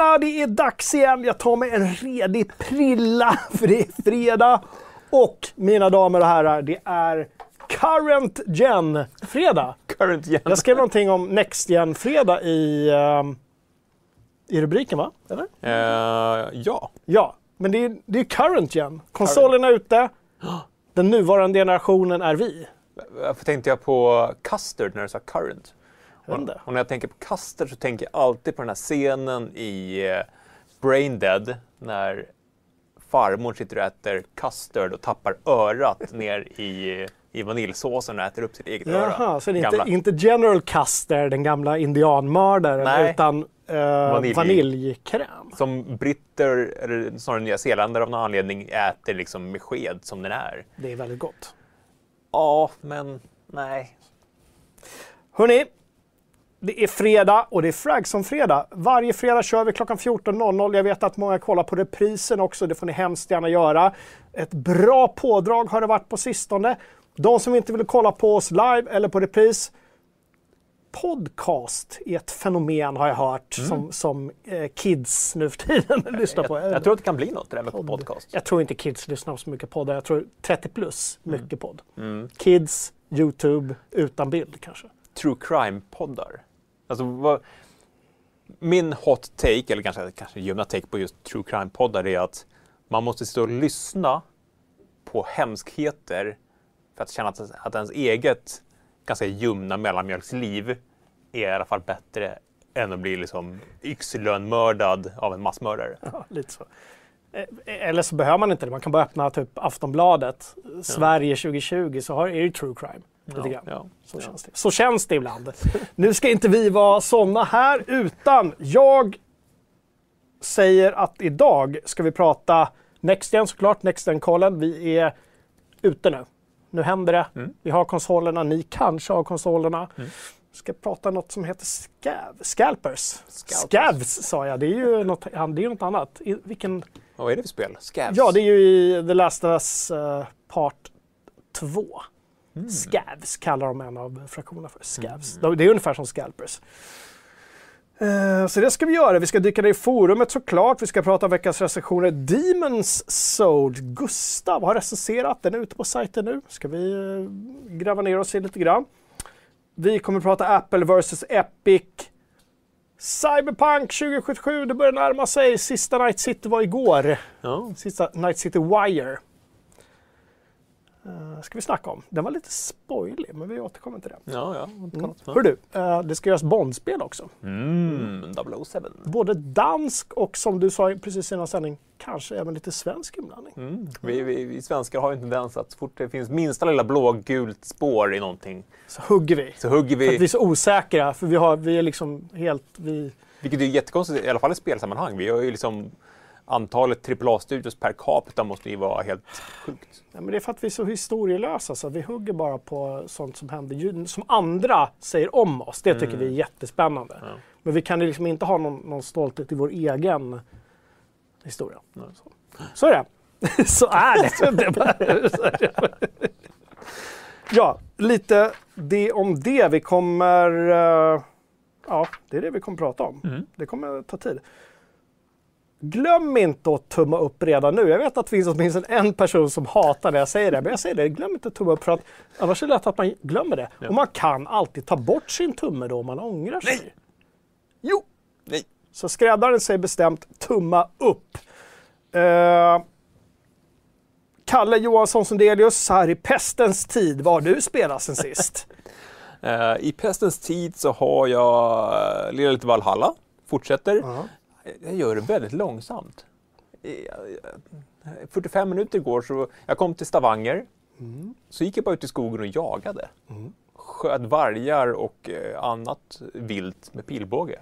Välkomna! Det är dags igen. Jag tar mig en redig prilla för det är fredag. Och mina damer och herrar, det är Current Gen-fredag. Current gen. Jag skrev någonting om Next Gen-fredag i, ehm, i rubriken, va? Eller? Eh, ja. Ja, men det är, det är Current Gen. Konsolerna är ute. Den nuvarande generationen är vi. Varför tänkte jag på Custard när du sa current? Inte. Och när jag tänker på Custard så tänker jag alltid på den här scenen i eh, Brain Dead när farmor sitter och äter custard och tappar örat ner i, i vaniljsåsen och äter upp sitt eget öra. Jaha, så det är Gamla. inte, inte General Custer, den gamla indianmördaren, Nej. utan eh, Vanilj. vaniljkräm. Som britter, eller snarare nyzeeländare av någon anledning, äter liksom med sked som den är. Det är väldigt gott. Ja, men nej. Hörni, det är fredag och det är Fragson-fredag. Varje fredag kör vi klockan 14.00. Jag vet att många kollar på reprisen också. Det får ni hemskt gärna göra. Ett bra pådrag har det varit på sistone. De som inte vill kolla på oss live eller på repris. Podcast är ett fenomen har jag hört som, som eh, kids nu för tiden lyssnar på. Jag tror att det kan bli något det där med podcast. Jag tror inte kids lyssnar på så mycket poddar. Jag tror 30 plus, Mm. mycket podd. Kids, YouTube, utan bild kanske. true crime-poddar. Alltså, vad, min hot take, eller kanske, kanske ljumna take på just true crime-poddar är att man måste stå och lyssna på hemskheter för att känna att, att ens eget ganska ljumna mellanmjölksliv är i alla fall bättre än att bli liksom yxlönmördad av en massmördare. Ja, lite så. Eh, Eller så behöver man inte det. Man kan bara öppna typ Aftonbladet, Sverige 2020, så har, är det true crime. Lite grann. ja, Så, ja. Känns det. så känns det ibland. nu ska inte vi vara såna här, utan jag säger att idag ska vi prata Next Gen såklart, Next Gen-kollen. Vi är ute nu. Nu händer det. Mm. Vi har konsolerna, ni kanske har konsolerna. Vi ska prata något som heter scav, Scalpers. Scavs sa jag, det är ju något, ja, det är något annat. I, vilken, Vad är det för spel? Scavs? ja, det är ju i The Last of Us eh, Part 2. Scavs kallar de en av fraktionerna för. Scavs. Det är ungefär som Scalpers. Eh, Så det ska vi göra. Vi ska dyka ner i forumet såklart. Vi ska prata om veckans recensioner. Demons Soul. Gustav har recenserat. Den är ute på sajten nu. Ska vi eh, gräva ner oss i lite grann. Vi kommer prata Apple vs Epic. Cyberpunk 2077, det börjar närma sig. Sista Night City var igår. Ja. Sista Night City Wire. Uh, ska vi snacka om. Den var lite spoilig, men vi återkommer till det. Ja, ja. Mm. Hör du, eh, det ska göras Bondspel också. Mm, 007. Både dansk och som du sa precis innan sändning, kanske även lite svensk inblandning. Mm. Vi, vi, vi svenskar har ju en tendens att så fort det finns minsta lilla blågult spår i någonting Så hugger vi. så hugger För att vi vi. är så osäkra, för vi, har, vi är liksom helt... Vi, Vilket är jättekonstigt, i alla fall i spelsammanhang. Vi har ju liksom antalet AAA-studios per capita måste ju vara helt sjukt. ja, men det är för att vi är så historielösa, så vi hugger bara på sånt som händer, som andra säger om oss. Det tycker vi är jättespännande. Ja. Men vi kan liksom inte ha någon, någon stolthet i vår egen historia. Så. så så är det. Så är det. ja, lite det om det. Vi kommer... eh, ja, det är det vi kommer prata om. Det kommer ta tid. Glöm inte att tumma upp redan nu. Jag vet att det finns åtminstone en person som hatar när jag säger det. Men jag säger det, glöm inte att tumma upp för att annars är det lätt att man glömmer det. Och man kan alltid ta bort sin tumme då om man ångrar sig. Nej. Jo! Nej. Så skräddaren säger bestämt tumma upp. Eh, Kalle Johansson Sundelius, här i pestens tid, vad har du spelat sen sist? Eh, I pestens tid så har jag uh, lite Valhalla, fortsätter. Ja. Jag gör det väldigt långsamt. I, eh, 45 minuter igår så jag kom till Stavanger. Så gick jag bara ut i skogen och jagade. Sköt vargar och eh, annat vilt med pilbåge.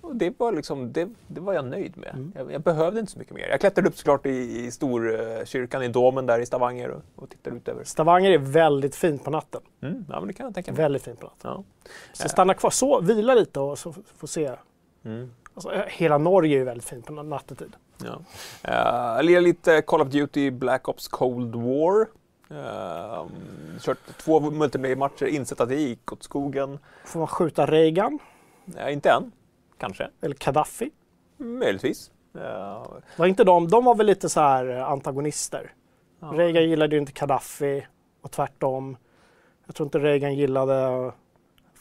Och det, var liksom, det, det var jag nöjd med. Jag, jag behövde inte så mycket mer. Jag klättrade upp såklart i, i storkyrkan i domen där i Stavanger och, och tittade ut över. Stavanger är väldigt fint på natten. Mm, ja, men det kan jag tänka mig. Väldigt fint på natten. Ja. Så stanna kvar, så, vila lite och så få se. Mm. Alltså, eh, hela Norge är ju väldigt fint på nattetid. Ja. Uh, lite Call of Duty Black Ops Cold War. Uh, kört två multiplayer-matcher, insett att det gick åt skogen. Får man skjuta Reagan? Uh, inte än. kanske. Eller Gaddafi. Möjligtvis. Ja, Var inte de, de var väl lite så här antagonister. Ja. Reagan gillade ju inte Gaddafi och tvärtom. Jag tror inte Reagan gillade, det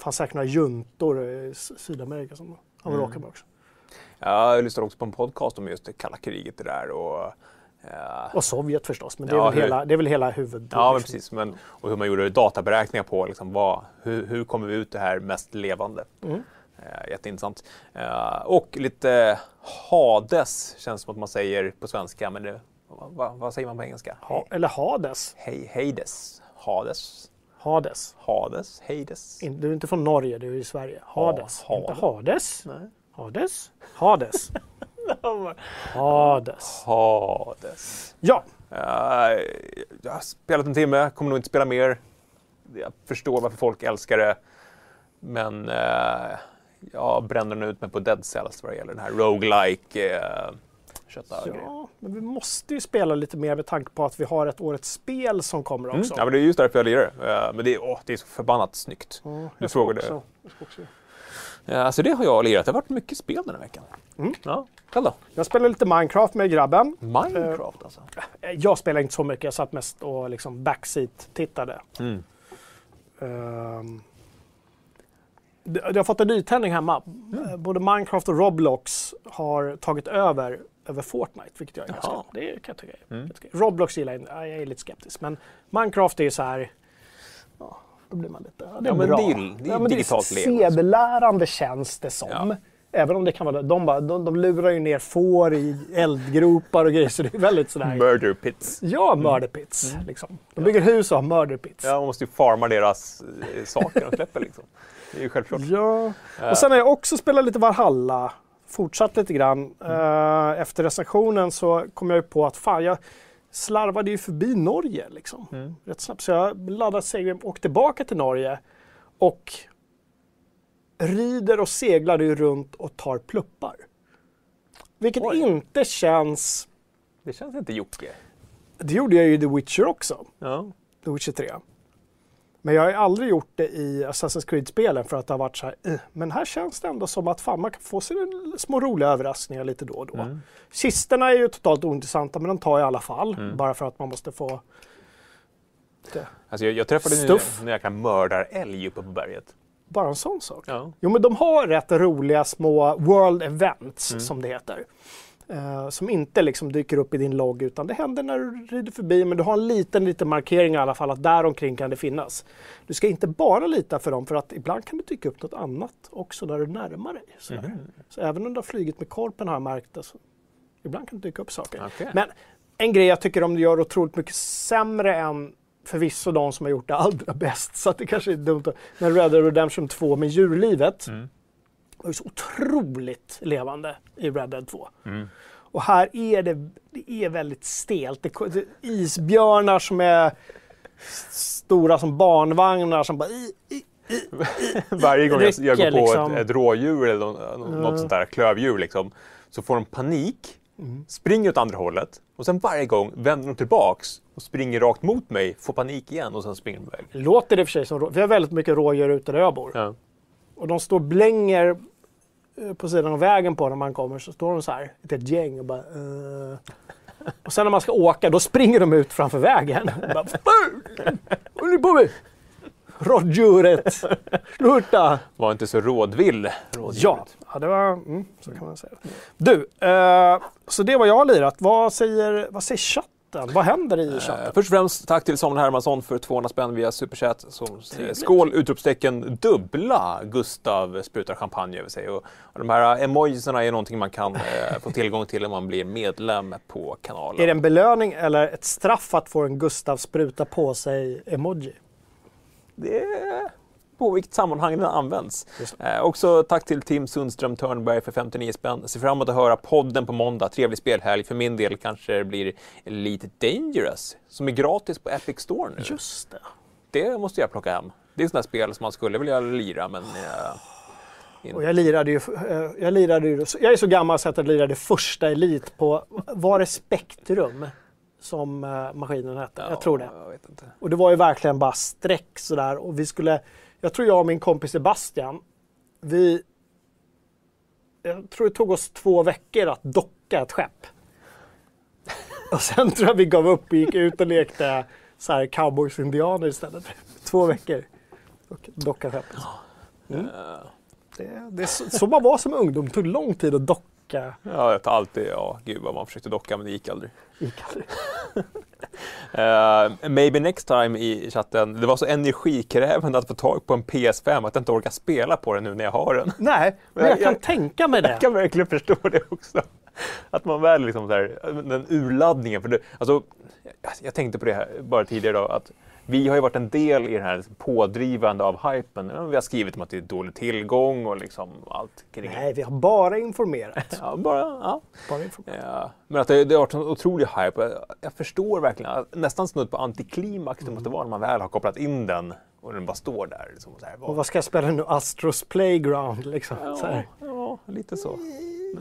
fanns säkert några juntor i Sydamerika som han Mm. råkade med också. Jag lyssnade också på en podcast om just det kalla kriget det där och eh, Och Sovjet förstås, men det är, Ja, väl, hur- hela, det är väl hela huvud... Ja, men liksom. precis. Men, och hur man gjorde databeräkningar på liksom, vad, hur, hur kommer vi ut det här mest levande. Mm. Eh, jätteintressant. Eh, och lite Hades känns som att man säger på svenska, men det, vad, vad, säger man på engelska? Ha, eller Hades. Hej, Hades. Hades. Hades. Hades. Hades. In, du är inte från Norge, du är i Sverige. Hades. Ha- Inte Hades. Nej. Hades. Hades. Hades. Hades. Ja, Eh, jag har spelat en timme, kommer nog inte spela mer. Jag förstår varför folk älskar det. Men uh, jag bränner nog ut mig på Dead Cells vad det gäller den här roguelike uh, ja, men vi måste ju spela lite mer med tanke på att vi har ett årets spel som kommer Mm. också. Ja, men det är just därför jag lirar. Eh, men det är, åh, det är så förbannat snyggt. Ja, Du frågade. också- jag ska också- Uh, så det har jag lirat. Det har varit mycket spel den här veckan. Mm. Ja, själv då? Jag spelar lite Minecraft med grabben. Minecraft alltså? Eh, Jag spelar inte så mycket, jag satt mest och liksom backseat-tittade. Mm. Ehm, det- Jag har fått en nytändning hemma. Mm. Eh, Både Minecraft och Roblox har tagit över över Fortnite, vilket jag är ganska... Det kan jag tycka. är- Mm. Roblox gillar jag jag är lite skeptisk. Men Minecraft är ju så här... Då blir man lite... Ja, det är Ja, men bra. det är ju- det är ja, men digitalt det är sedelärande känns det som. Ja. Även om det kan vara... De, bara, de, de lurar ju ner får i eldgropar och grejer, så det är väldigt sådär... Murder Pits. Ja, murder pits. Liksom. De bygger hus och har murder pits. Mm. Ja, man måste ju farma deras eh, saker de släpper liksom. Det är ju självklart. Ja. Och sen har jag också spelat lite Valhalla. Fortsatt lite grann. Eh, efter recensionen så kom jag ju på att fan, jag slarvade ju förbi Norge liksom. Mm. Rätt snabbt. Så jag laddade segeln och åkte tillbaka till Norge. Och rider och seglar ju runt och tar pluppar. Vilket Oj. inte känns... Det känns inte Jocke. Det gjorde jag ju i The Witcher också. Ja. The Witcher 3. Men jag har aldrig gjort det i Assassin's Creed-spelen för att det har varit så här, "Eh." men här känns det ändå som att fan, man kan få sig små roliga överraskningar lite då och då. Mm. Kisterna är ju totalt ointressanta men de tar i alla fall, Mm. bara för att man måste få det. Alltså jag, jag träffade Stuff. en jäkla mördarälg uppe på berget. Bara en sån sak. Ja. Jo men de har rätt roliga små world events Mm. som det heter. Eh, som inte liksom dyker upp i din logg utan det händer när du rider förbi men du har en liten, liten markering i alla fall att där omkring kan det finnas. Du ska inte bara lita för dem för att ibland kan det dyka upp något annat också när du närmar dig. sådär. Mhm. Så även om du har flugit med korpen har jag märkt det. Så ibland kan det dyka upp saker. Okej. Men en grej jag tycker de gör otroligt mycket sämre än förvisso de som har gjort det allra bäst. Så att det kanske är dumt att... Men Red Dead Redemption 2 med djurlivet Mm. Var ju så otroligt levande i Red Dead 2. Mm. Och här är det, det är väldigt stelt. Det, det isbjörnar som är stora som barnvagnar som bara... I, i, Varje gång jag, jag går rycker, på liksom. ett, ett rådjur eller något, sånt där klövdjur liksom, så får de panik, Mm. springer åt andra hållet och sen varje gång vänder de tillbaks och springer rakt mot mig, får panik igen och sen springer de iväg. låter det för sig som... rå- Vi har väldigt mycket rådjur ute där jag bor. Ja. Och de står och blänger på sidan av vägen på när man kommer så står de så här, ett, gäng och bara eh. Och sen när man ska åka då springer de ut framför vägen. Bara, "Vad håller ni på med? Rådjuret! Sluta! Var inte så rådvill. rådjuret. Ja, ja det var, mm, så kan man säga. Du, eh, så det var jag har lirat. Vad säger, vad säger chatten? Vad händer i Eh, chatten? först och främst tack till Samuel Hermansson för 200 spänn via Superchat. Som, eh, Trevligt. skål! Utropstecken dubbla Gustav sprutar champagne över sig. Och, och de här emojisarna är någonting man kan eh, få tillgång till om man blir medlem på kanalen. Är det en belöning eller ett straff att få en Gustav spruta på sig emoji? Det på vilket sammanhang den används. Eh, också tack till Tim Sundström Törnberg för 59 spänn. Ser fram emot att höra podden på måndag. Trevlig spelhelg. För min del kanske det blir Elite Dangerous som är gratis på Epic Store nu. Just det. Det måste jag plocka hem. Det är sådana spel som man skulle vilja lira men eh, Och jag lirade ju, eh, jag lirade ju, jag är så gammal så att jag lirade första Elit på, var det Spektrum som eh, maskinen hette? jag tror det. Jag. Och det var ju verkligen bara streck sådär och vi skulle, jag tror jag och min kompis Sebastian, vi jag tror det tog oss två veckor att docka ett skepp. Och sen tror jag vi gav upp och gick ut och lekte så här cowboys-indianer istället. Två veckor. Och docka skeppet. Mm. Det, det är så, så man var som ungdom. Det tog lång tid att docka. Ja, jag tar alltid, ja, gud vad man försökte docka men det gick aldrig. Gick aldrig. Uh, maybe next time i chatten. Det var så energikrävande att få tag på en PS5 att jag inte orkar spela på den nu när jag har den. Nej, men jag kan tänka mig det. Jag kan verkligen förstå det också. Att man väl liksom så här, den urladdningen. För det, alltså, jag, jag tänkte på det här bara tidigare då, att vi har ju varit en del i det här pådrivande av hypen. Vi har skrivit om att det är dålig tillgång och liksom allt kring Nej, vi har bara informerat. ja, bara, ja. bara informerat. Ja. Men att det, det har varit en otrolig hype. Jag, jag förstår verkligen, nästan snudd på antiklimax det måste vara när man väl har kopplat in den och den bara står där. Liksom, så här, Och vad ska jag spela nu? Astros Playground liksom? Ja, ja, lite så.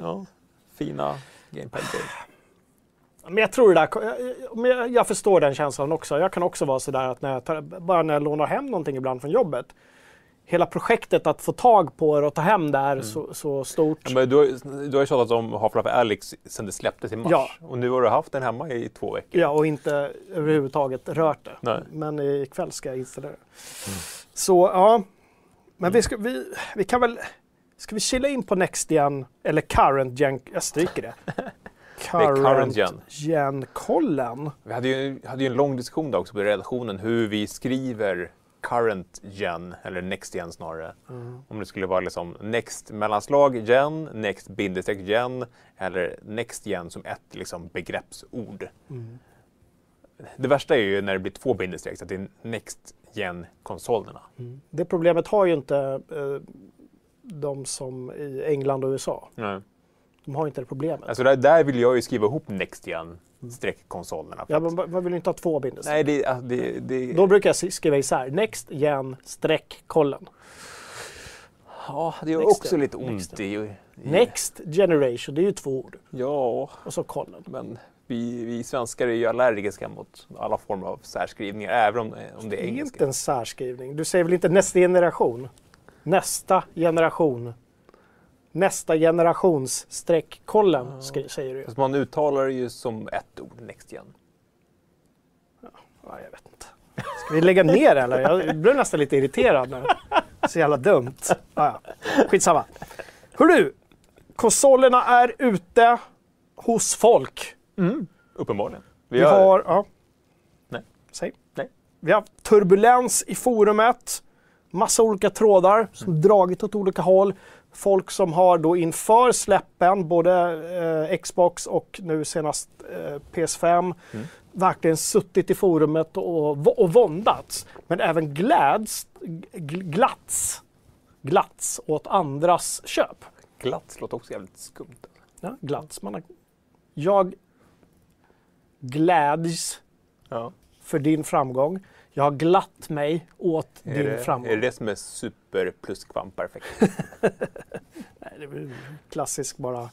Ja, fina gamepad-grejer. Men jag tror det där, jag, jag, förstår den känslan också. Jag kan också vara sådär att när jag tar, bara när jag lånar hem någonting ibland från jobbet. Hela projektet att få tag på det och ta hem det är så, så stort. Ja, men du, har- du har ju tjatat om Half-Life Alyx sedan det släpptes i mars. Ja. Och nu har du haft den hemma i två veckor. Ja, och inte överhuvudtaget rört det. Nej. Men ikväll ska jag installera det. Så ja, men vi, ska, vi, vi kan väl... Ska vi chilla in på Next Gen eller Current Gen? Jag stryker det. current gen. Gen-kollen. Vi hade ju, hade ju en lång diskussion där också på redaktionen hur vi skriver current gen, eller next gen snarare. Om det skulle vara liksom next mellanslag gen, next bindestreck gen eller next gen som ett liksom begreppsord. Det värsta är ju när det blir två bindestreck, så att det är next gen konsolerna. Det problemet har ju inte eh, de som i England och USA. Nej. De har inte det problemet. Alltså där, där vill jag ju skriva ihop next gen streck konsolerna. ja, men man vill inte ha två bindestreck. Nej, det, alltså, det, det, Då brukar jag skriva isär. Next Gen streck kollen. ja, det är Next också lite Next ont i, i... Next Generation, det är ju två ord. Ja, Och så kollen. men vi, vi svenskar är ju allergiska mot alla former av särskrivningar, även om, om det är Det är engelska. inte en särskrivning. Du säger väl inte nästa generation? Nästa generation. Nästa generations streck kollen skri- säger du. Fast man uttalar det ju som ett ord, next gen. Ja, jag vet inte. Ska vi lägga ner eller? Jag blev nästan lite irriterad nu. Så jävla dumt. Ja, ja. Skitsamma. Hör du, konsolerna är ute hos folk. Uppenbarligen. Vi har... Ja. Nej. Säg. Nej. Vi har haft turbulens i forumet. Massa olika trådar som Mm. dragit åt olika håll. Folk som har då inför släppen, både eh, Xbox och nu senast eh, PS5, Mm. verkligen suttit i forumet och, och våndats. Men även gläds, gl- glatts, glatts åt andras köp. Glatt låter också jävligt skumt. Ja, glatts. Man har, jag gläds Ja. för din framgång. Jag har glatt mig åt Är, din det, framgång. är det det som är super pluskvamperfekt? Nej, det är klassisk bara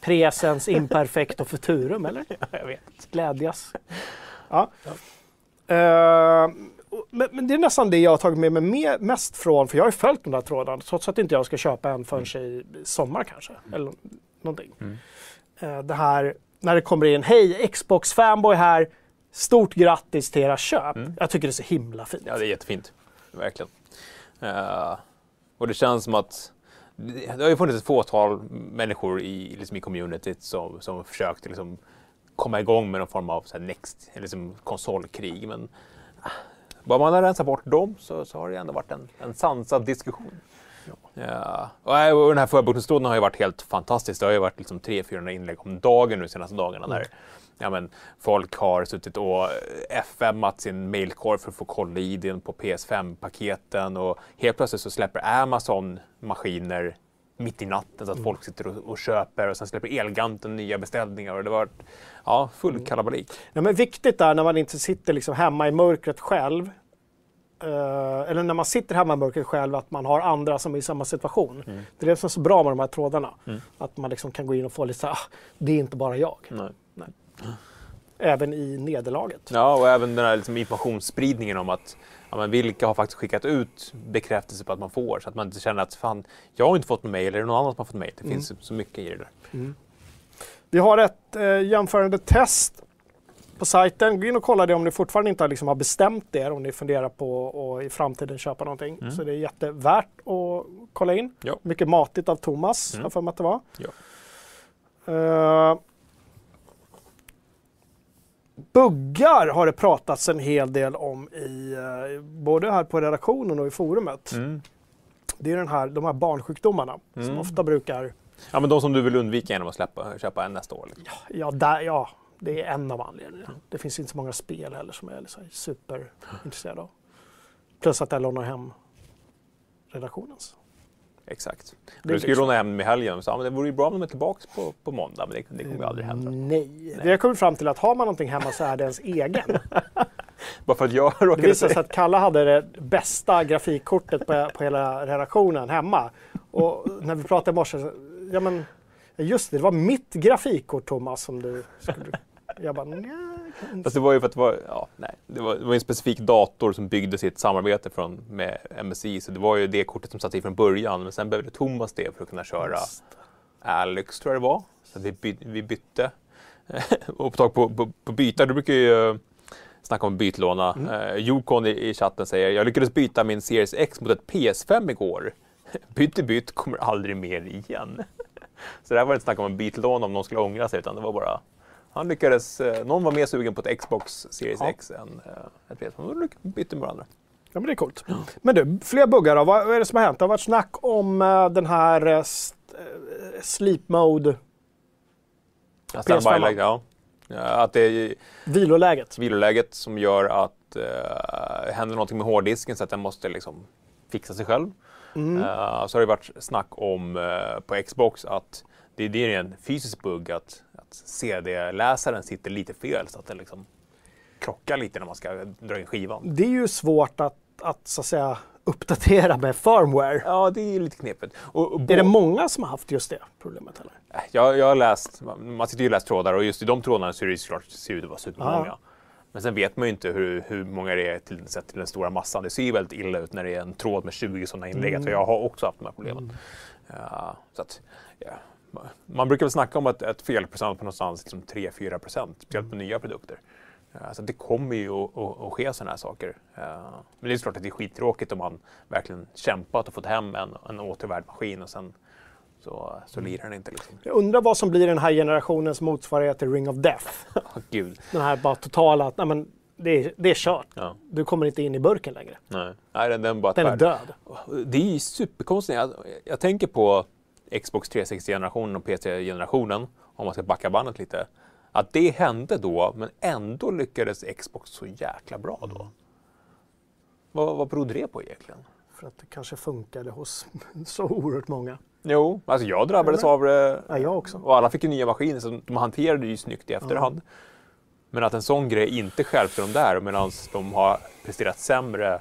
presens imperfekt och futurum, eller? jag vet. Glädjas. Ja. Eh, men, men det är nästan det jag har tagit med mig me- mest från, för jag har ju följt den där tråden, trots att inte jag ska köpa en förrän i sommar kanske, eller någonting. Mm. Eh, det här, när det kommer in, hej Xbox fanboy här, stort grattis till era köp. Mm. Jag tycker det är så himla fint. Ja, det är jättefint. Verkligen. Eh, och det känns som att det har ju funnits ett fåtal människor i, liksom i communityt som, som försökt liksom komma igång med någon form av så här next, liksom konsolkrig. Men ah, bara man har rensat bort dem så, så har det ändå varit en, en sansad diskussion. Ja. Och, äh, och den här förbokningstråden har ju varit helt fantastisk. Det har ju varit liksom 300-400 inlägg om dagen nu de senaste dagarna. Där. Ja, men folk har suttit och eh, FM-at sin mailkorg för att få kolla i den på PS5-paketen och helt plötsligt så släpper Amazon maskiner mitt i natten så att folk sitter och, och köper och sen släpper Elganten nya beställningar och det var ja, full kalabalik. Ja, men viktigt är när man inte sitter liksom hemma i mörkret själv. eh, eller när man sitter hemma i mörkret själv, att man har andra som är i samma situation. Det är det som är så bra med de här trådarna. Att man liksom kan gå in och få lite så här, ah, det är inte bara jag. Nej. Även i nederlaget. Ja, och även den här liksom informationsspridningen om att ja, men vilka har faktiskt skickat ut bekräftelse på att man får så att man inte känner att fan, jag har inte fått något mejl eller någon annan som har fått mejl. Det finns så mycket i det där. Vi har ett eh, jämförande test på sajten. Gå in och kolla det om ni fortfarande inte liksom har bestämt er, om ni funderar på att i framtiden köpa någonting. Så det är jättevärt att kolla in. Ja. Mycket matigt av Thomas, jag för mig att det var. Ja. Eh, buggar har det pratats en hel del om i, eh, både här på redaktionen och i forumet. Mm. Det är den här, de här barnsjukdomarna som Mm. ofta brukar, Ja, men de som du vill undvika genom att släppa, köpa en nästa år. Liksom. ja, där, ja det är en av anledningarna. Det finns inte så många spel heller som jag är liksom superintresserad av. Plus att jag lånar hem redaktionens. Exakt. Det Du skulle liksom- låna hem i helgen och sa men det vore ju bra om de är tillbaka på, på måndag, men det, det kommer ju aldrig hända. Nej. Vi har kommit fram till att har man någonting hemma så är det ens egen. Bara för att jag Det råkade visade sig att Kalle hade det bästa grafikkortet på, på hela redaktionen hemma. Och när vi pratade i morse, ja men just det, det var mitt grafikkort Thomas som du skulle... Jag bara, kan- Fast det var ju för att det var, ja, nej, det var, det var en specifik dator som byggde sitt samarbete från, med MSI, så det var ju det kortet som satt i från början. Men sen behövde Thomas det för att kunna köra Alex, tror jag det var. Så vi, by, vi bytte. och på tag på, på, på byta, du brukar ju eh, snacka om bytlåna. Mm. Eh, Jokon i, i chatten säger, jag lyckades byta min Series X mot ett PS5 igår. Bytt i bytt, kommer aldrig mer igen. så det här var inte snack om en bytlån om någon skulle ångra sig, utan det var bara han lyckades, eh, någon var mer sugen på ett Xbox Series Ja. X än eh, ett PS5. De bytte med varandra. Ja men det är coolt. Men du, fler buggar då? Vad är det som har hänt? Det har varit snack om eh, den här sleep mode, Ja, PS5. standby, ja. Att det är viloläget. viloläget som gör att eh, händer någonting med hårddisken så att den måste liksom fixa sig själv. Mm. Eh, så har det varit snack om eh, på Xbox att det, det är en fysisk bugg att, att CD-läsaren sitter lite fel så att den liksom krockar lite när man ska dra in skivan. Det är ju svårt att, att så att säga uppdatera med firmware. Ja, det är lite knepigt. Och, och Är det många som har haft just det problemet? Eller? Äh, Jag, jag har läst, man sitter ju och läser trådar och just i de trådarna så är det såklart ser ut att vara supermånga. Ja. Men sen vet man ju inte hur, hur många det är till, sett till den stora massan. Det ser ju väldigt illa ut när det är en tråd med 20 sådana inlägg. Mm. Så jag har också haft de här problemen. Ja, så att, ja. Man brukar väl snacka om att ett felprocent på någonstans liksom 3-4 procent, speciellt på nya produkter. Ja, Så det kommer ju att, ske sådana här saker. Ja, Men det är klart att det är skittråkigt om man verkligen kämpat och fått hem en, en återvärd maskin och sen så, så lirar den inte. Liksom. Jag undrar vad som blir den här generationens motsvarighet till Ring of Death. Åh, Gud. Den här bara totala, att nej, men det, är, det är kört. Ja, Du kommer inte in i burken längre. nej. nej den, den bara Den är död. Det är ju superkonstigt. Jag, jag tänker på Xbox 360-generationen och PC-generationen, om man ska backa bandet lite. Att det hände då, men ändå lyckades Xbox så jäkla bra då. Vad, vad berodde det på egentligen? För att det kanske funkade hos så oerhört många. Jo, alltså jag drabbades av det. Ja, jag också. Och alla fick ju nya maskiner, så de hanterade det ju snyggt i efterhand. Men att en sån grej inte stjälpte dem där, medan de har presterat sämre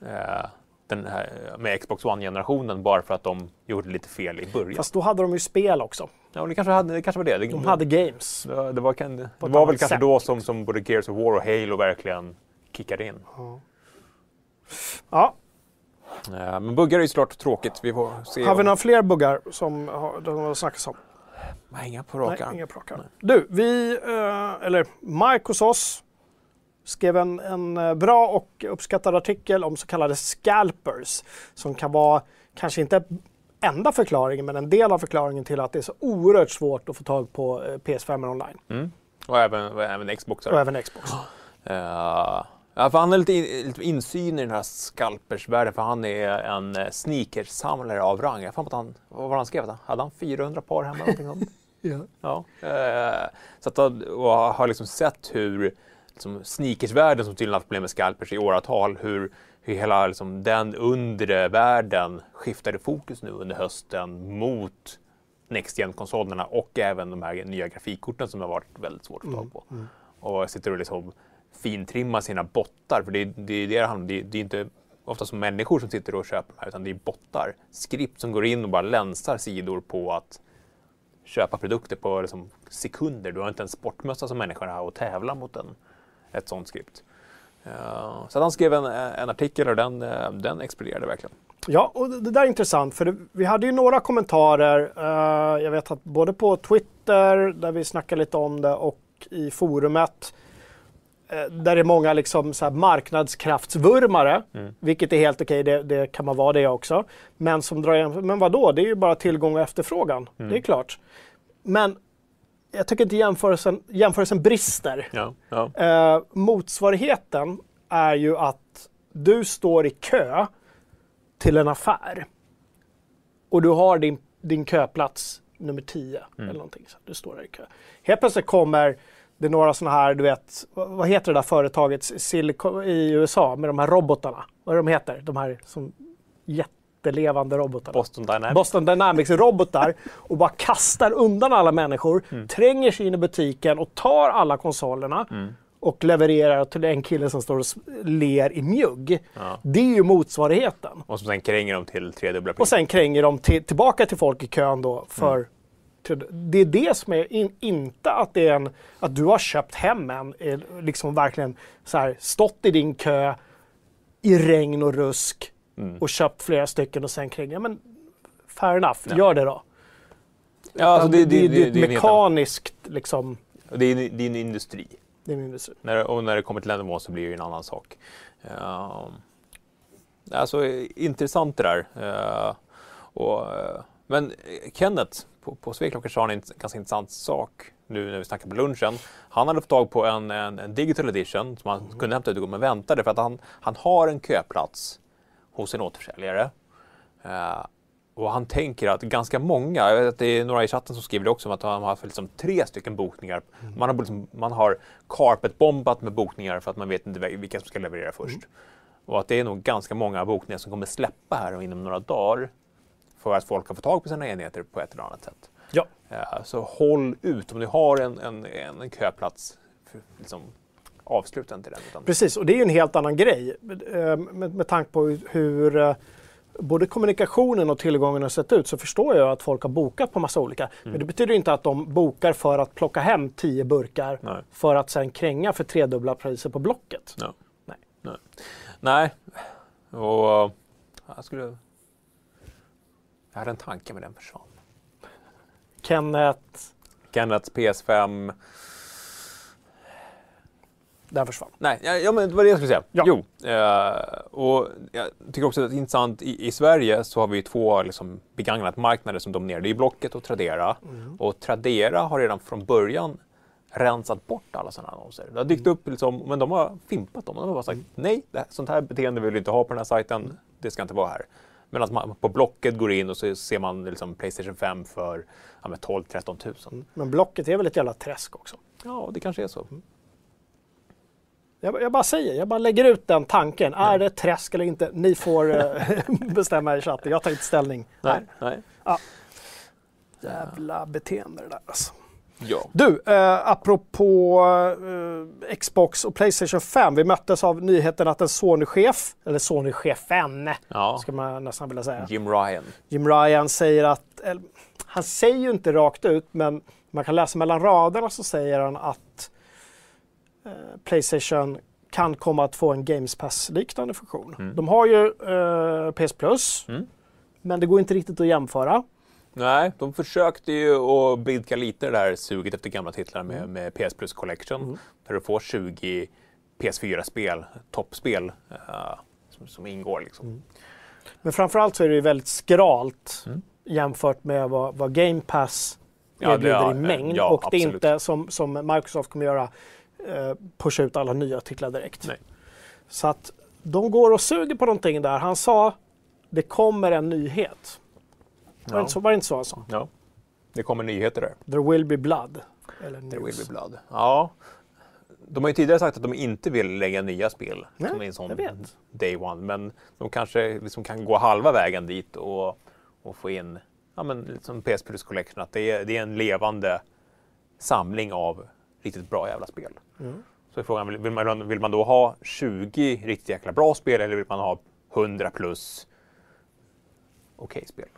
eh, den här, med Xbox One-generationen bara för att de gjorde lite fel i början. Fast då hade de ju spel också. Ja, det kanske, hade, det kanske var det. Det, De hade games. det, det var, det På ett var väl kanske sätt. då som, som både Gears of War och Halo verkligen kickade in. Ja, Eh, men buggar är ju såklart tråkigt. Vi får se. har vi om- några fler buggar som har, de har snackats om? Nej, inga på Nej, rak inga plockar. Du, vi, eh, eller Mike hos oss skrev en, en eh, bra och uppskattad artikel om så kallade scalpers som kan vara, kanske inte enda förklaringen, men en del av förklaringen till att det är så oerhört svårt att få tag på eh, PS5 online Mm. Och även, även Xboxar. och även Xbox. Eh, ja, för han har lite, in, lite insyn i den här skalpersvärlden för han är en uh, sneakersamlare av rang. Jag mig att han, vad var han skrev? Hade han 400 par hemma? Någonting sånt? Ja. Ja. Eh, så att, han- har liksom sett hur liksom, sneakersvärlden som tydligen haft problem med scalpers i åratal, hur, hur hela liksom, den undre världen skiftade fokus nu under hösten mot Next Gen-konsolerna och även de här nya grafikkorten som har varit väldigt svårt att få tag på. Och sitter och liksom fintrimmar sina bottar, för det, är- det det handlar om. Det, det är inte ofta som människor som sitter och köper de här, utan det är bottar. Skript som går in och bara länsar sidor på att köpa produkter på liksom sekunder. Du har inte en sportmössa som människan har och tävla mot en, ett sånt skript. Uh, så han skrev en, en artikel och den, uh, den exploderade verkligen. Ja, och det där är intressant för det, vi hade ju några kommentarer. Uh, jag vet att både på Twitter där vi snackade lite om det och i forumet där det är många liksom så marknadskraftsvurmare, mm. vilket är helt okej, det, det, kan man vara det också. Men som drar igen, men vadå, det är ju bara tillgång och efterfrågan, mm. det är klart. Men jag tycker inte jämförelsen, jämförelsen brister. Ja, ja. Eh, motsvarigheten är ju att du står i kö till en affär och du har din, din köplats nummer 10 mm. eller någonting. Så du står där i kö. Helt plötsligt kommer det några sådana här, du vet, vad heter det där företaget Silicon, i USA med de här robotarna? Vad är de heter? De här som jättelevande robotarna. Boston Dynamics. Boston Dynamics robotar och bara kastar undan alla människor, mm. tränger sig in i butiken och tar alla konsolerna. Mm och levererar till en kille som står och ler i mjugg. Ja. Det är ju motsvarigheten. Och sen kränger de till tredubbla pris. Och sen kränger de till, tillbaka till folk i kön då för mm. till, det är det som är, in, inte att det är en, att du har köpt hem en, liksom verkligen så här, stått i din kö i regn och rusk mm. och köpt flera stycken och sen kränger. Ja, men fair enough, ja. gör det då. Ja, alltså det, det, det, det, är ett mekaniskt liksom. Det är, det är en industri. Det är min industri. När, och när det kommer till ländermål så blir det en annan sak. Uh, alltså intressant det där. Uh, och, uh, men Kenneth på, på Sveklockor sa en ganska intressant sak nu när vi snackade på lunchen. Han hade fått tag på en, en, en digital edition som han mm. kunde hämta ut men väntade för att han, han har en köplats hos en återförsäljare. Uh, och han tänker att ganska många, jag vet att det är några i chatten som skriver det också, att han har haft liksom tre stycken bokningar. Mm. Man, har liksom, man har carpet-bombat med bokningar för att man vet inte vilka som ska leverera först. Mm. Och att det är nog ganska många bokningar som kommer släppa här inom några dagar för att folk har fått tag på sina enheter på ett eller annat sätt. Ja. ja så håll ut, om ni har en, en, en köplats, för, liksom, avsluta inte den. Utan... Precis, och det är ju en helt annan grej eh, med, med tanke på hur eh, både kommunikationen och tillgången har sett ut så förstår jag att folk har bokat på massa olika. Mm. Men det betyder inte att de bokar för att plocka hem tio burkar Nej. för att sen kränga för tredubbla priser på Blocket. No. Nej. Nej. Nej. Och jag skulle... Jag hade en tanke med den försvann. Kenneth? Kenneth PS5 den försvann. Nej, ja, men det var det jag skulle säga. Ja. Jo, eh, och jag tycker också att det är intressant, i, i Sverige så har vi två liksom, marknader som dominerar. Det är Blocket och Tradera. Mm. Och Tradera har redan från början rensat bort alla sådana annonser. Det har dykt mm. upp, liksom, men de har fimpat dem. De har bara sagt mm. nej, det, sånt här beteende vill vi inte ha på den här sajten. Det ska inte vara här. Medan man på Blocket går in och så ser man liksom Playstation 5 för ja, 12-13 000. Mm. Men Blocket är väl ett jävla träsk också? Ja, det kanske är så. Jag, jag, bara säger, jag bara lägger ut den tanken. Ja. Är det träsk eller inte? Ni får uh, bestämma i chatten. Jag tar inte ställning. Nej, nej. Ja. Jävla beteende det där alltså. Ja. Du, eh, apropå eh, Xbox och Playstation 5. Vi möttes av nyheten att en Sony-chef, eller Sony-chefen, ja. ska man nästan vilja säga. Jim Ryan. Jim Ryan säger att, eller, han säger ju inte rakt ut, men man kan läsa mellan raderna så säger han att Eh, Playstation kan komma att få en Games Pass-liknande funktion. Mm. De har ju eh, PS Plus, mm. men det går inte riktigt att jämföra. Nej, de försökte ju att blidka lite det där suget efter gamla titlar med, mm. med PS Plus Collection. Mm. Där du får 20 PS4-spel, toppspel, uh, som, som, ingår. Liksom. Mm. Men framförallt så är det ju väldigt skralt mm. jämfört med vad, vad Game Pass erbjuder ja, ja, i mängd. Ja, och det är inte som, som Microsoft kommer göra eh, pusha ut alla nya titlar direkt. Nej. Så att de går och suger på någonting där. Han sa det kommer en nyhet. Var, det inte så, var det inte så han sa? Ja, det kommer nyheter där. There will be blood. Eller There will be blood. Ja. De har ju tidigare sagt att de inte vill lägga nya spel Nej, som är en sån day one. Men de kanske liksom kan gå halva vägen dit och, och få in ja, men, liksom PS Plus Collection. Att det är, det är en levande samling av riktigt bra jävla spel. Mm. Så är frågan, vill man, vill man då ha 20 riktigt jäkla bra spel eller vill man ha 100 plus okej spel.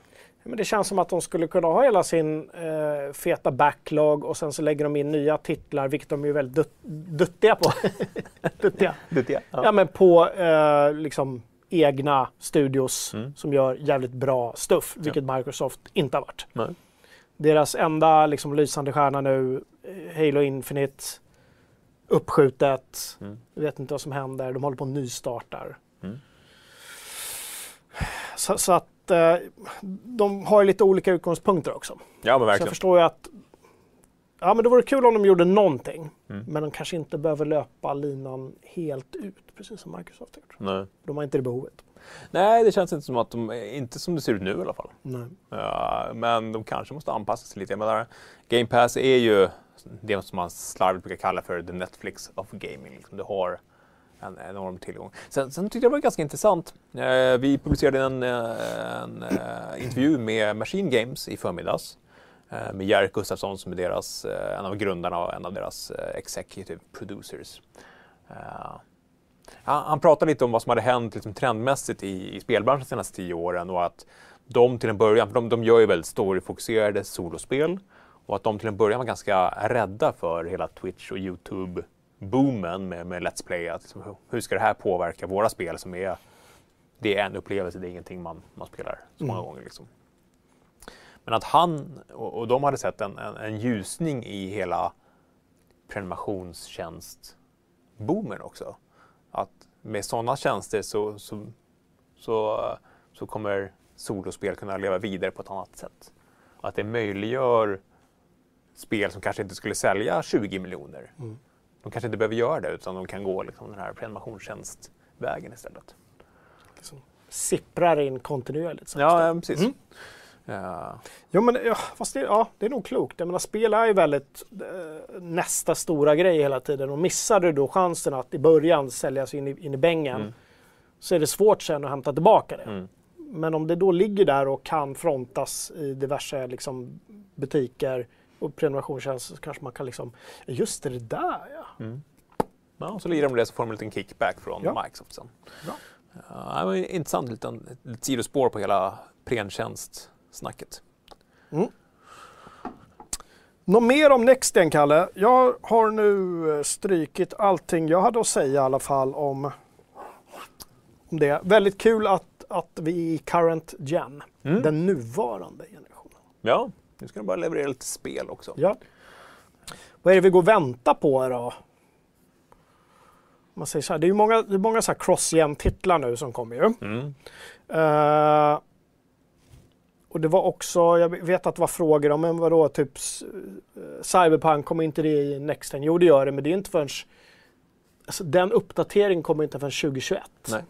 Men det känns som att de skulle kunna ha hela sin eh, feta backlog och sen så lägger de in nya titlar, vilket de är väldigt dutt, duttiga på. duttiga. Duttiga? Ja. ja. men på eh, liksom egna studios Mm. som gör jävligt bra stuff, vilket Microsoft inte har varit. Nej. Deras enda liksom, lysande stjärna nu, eh, Halo Infinite, uppskjutet. Mm. Vet inte vad som händer. De håller på att nystartar. Mm. Så, så att eh, de har lite olika utgångspunkter också. Ja, men Så jag verkligen. förstår ju att Ja men det vore kul om de gjorde någonting. Mm. Men de kanske inte behöver löpa linan helt ut, precis som Microsoft gjort. Nej. De har inte det behovet. Nej, det känns inte som att de, inte som det ser ut nu i alla fall. Nej. Ja, men de kanske måste anpassa sig lite. Jag menar, Game Pass är ju det som man slarvigt brukar kalla för the Netflix of gaming. Liksom. Du har en enorm tillgång. Sen, sen tyckte jag det var ganska intressant. Eh, vi publicerade en, eh, en, en intervju med Machine Games i förmiddags. Eh, med Jerk Gustafsson som är deras, eh, en av grundarna och en av deras executive producers. Eh, han, han pratade lite om vad som hade hänt liksom, trendmässigt i, i spelbranschen de senaste tio åren och att de till en början, för de, de gör ju väldigt storyfokuserade solospel och att de till en början var ganska rädda för hela Twitch och Youtube-boomen med, med Let's Play. Att, liksom, hur- ska det här påverka våra spel som är, det är en upplevelse, det är ingenting man, man spelar så många gånger. Liksom. Men att han och, och de hade sett en, en, en ljusning i hela prenumerationstjänst-boomen också. Att med sådana tjänster så, så, så, så kommer solospel kunna leva vidare på ett annat sätt. Att det möjliggör spel som kanske inte skulle sälja 20 miljoner. Mm. De kanske inte behöver göra det utan de kan gå liksom den här prenumerationstjänstvägen istället. Liksom, sipprar in kontinuerligt. så Ja, ja precis. Mm. Ja, Ja, men ja, fast det, ja, det är nog klokt. Jag menar, spel är ju väldigt eh, nästa stora grej hela tiden. Och missar du då chansen att i början sälja sig in i, in i bängen Mm. så är det svårt sen att hämta tillbaka det. mm. Men om det då ligger där och kan frontas i diverse liksom, butiker och prenumerationstjänster så kanske man kan liksom, just det, det där ja. Ja, och så lirar de det så får de en liten kickback från Ja. Microsoft sen. Bra. Ja, det intressant, liten, ett sidospår på hela prentjänst-snacket. Något mer om Nexten, Kalle? Jag har nu eh, strykit allting jag hade att säga i alla fall om, om det. Väldigt kul att, att vi är i current gen, Mm. den nuvarande generationen. Ja, nu ska de bara leverera lite spel också. Ja. Vad är det vi går och väntar på då? Man säger så här, det är ju många, det är många så här cross-gen-titlar nu som kommer ju. Mm. Eh, och det var också, jag vet att det var frågor om, men vadå, typ eh, Cyberpunk, kommer inte det i Nexten? Jo, det gör det, men det är inte förrän... Alltså, den uppdateringen kommer inte förrän 2021. Nej.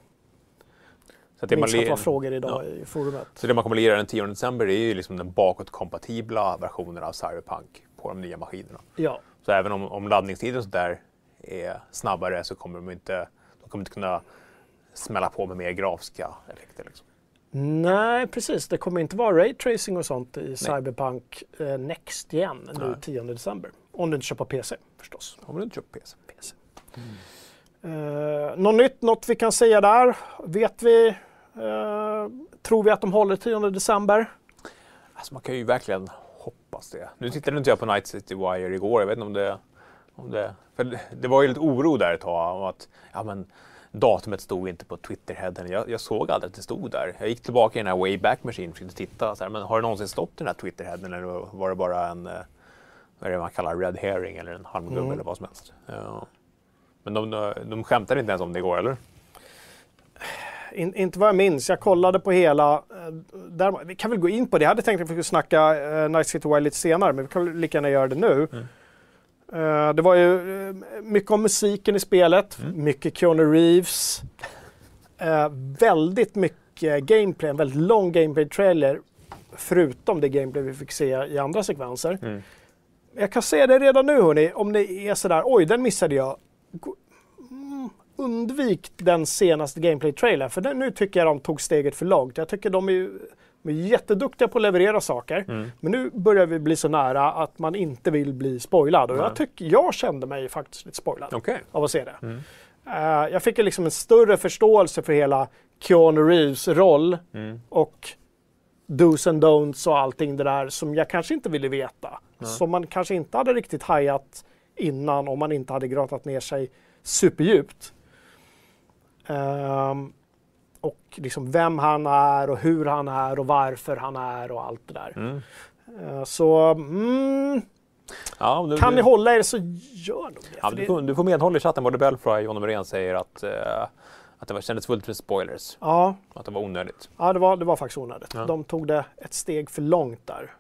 Så, det man att det var frågor idag Ja. i forumet. så det man kommer lira den 10 december är ju liksom den bakåtkompatibla versionen av Cyberpunk på de nya maskinerna. Ja, Så även om, om laddningstiden och sådär är snabbare så kommer de inte, de kommer inte kunna smälla på med mer grafiska effekter. Liksom. nej precis. Det kommer inte vara raytracing och sånt i Cyberpunk eh, Next igen nu Nej. 10 december. Om du inte köper PC förstås. Om du inte köper PC. PC. Eh, något nytt, något vi kan säga där? Vet vi? Eh, tror vi att de håller 10 december? Alltså man kan ju verkligen hoppas det. Nu tittade inte jag på Night City Wire igår. Jag vet inte om det... Om det, för det- var ju lite oro där ett tag om att ja, men, datumet stod inte på Twitterheaden. Jag, jag såg aldrig att det stod där. Jag gick tillbaka i den här Wayback Machine och försökte titta. Så här, men har det någonsin stått den här Twitterheaden eller var det bara en eh, vad är det man kallar red herring eller en halmgubbe Mm. eller vad som helst. Ja. Men de, de, de skämtade inte ens om det igår eller? In, inte vad jag minns. Jag kollade på hela. eh, Där, vi kan väl gå in på det. Jag hade tänkt att vi skulle snacka uh, Night City Wild lite senare, men vi kan väl lika gärna göra det nu. Mm. Eh, det var ju eh, mycket om musiken i spelet, Mm. mycket Keanu Reeves. Eh, väldigt mycket gameplay, en väldigt lång gameplay-trailer. Förutom det gameplay vi fick se i andra sekvenser. Mm. Jag kan säga det redan nu hörni, om det är sådär, oj den missade jag. Mm, undvik den senaste gameplay-trailern, för den, nu tycker jag de tog steget för långt. Jag tycker de är, de är jätteduktiga på att leverera saker, Mm. men nu börjar vi bli så nära att man inte vill bli spoilad. Och jag, tycker, jag kände mig faktiskt lite spoilad Okej. av att se det. Mm. Eh, jag fick ju liksom en större förståelse för hela Keanu Reeves roll Mm. och dos and don'ts och allting det där som jag kanske inte ville veta. Som man kanske inte hade riktigt hajat innan om man inte hade grottat ner sig superdjupt. Ehm, och liksom vem han är och hur han är och varför han är och allt det där. Mm. Eh, så mm, Ja, du, kan ni hålla er så gör nog det. ja, du, får, du får medhåll i chatten. Både Belfry och John Norén säger att, eh, att det var, kändes fullt med spoilers. ja, Att det var onödigt. ja det, var, det var faktiskt onödigt. Ja. De tog det ett steg för långt där.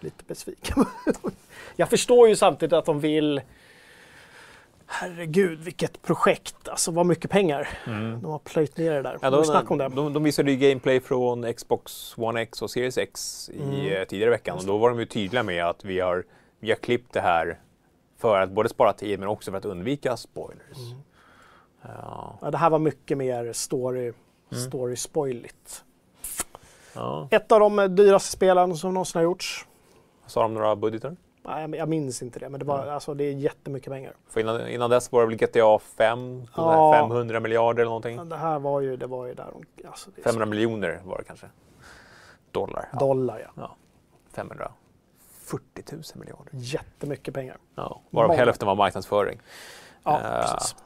Lite besviken. jag förstår ju samtidigt att de vill Herregud, vilket projekt. Alltså vad mycket pengar. De har plöjt ner det där. Mm. Ja, de, snacka om det. De, de visade ju gameplay från Xbox One X och Series X i, Mm. eh, tidigare veckan. Och då var de ju tydliga med att vi har, vi har klippt det här för att både spara tid men också för att undvika spoilers. Mm. Ja, Ja, det här var mycket mer story, Mm. story spoiligt. ja. Ett av de dyraste spelen som någonsin har gjorts. Sa de några budgetar? Nej, jag- minns inte det, men det, var, Mm. alltså, det är jättemycket pengar. För innan, innan dess var det väl GTA 5, Ja. 500 miljarder eller någonting. Det här var ju, det var ju där alltså, det är så- 500 miljoner var det kanske. Dollar. Ja. dollar ja. 540 000 miljarder. Jättemycket pengar. Ja. Varav Många. hälften var marknadsföring. Ja, Eh. precis.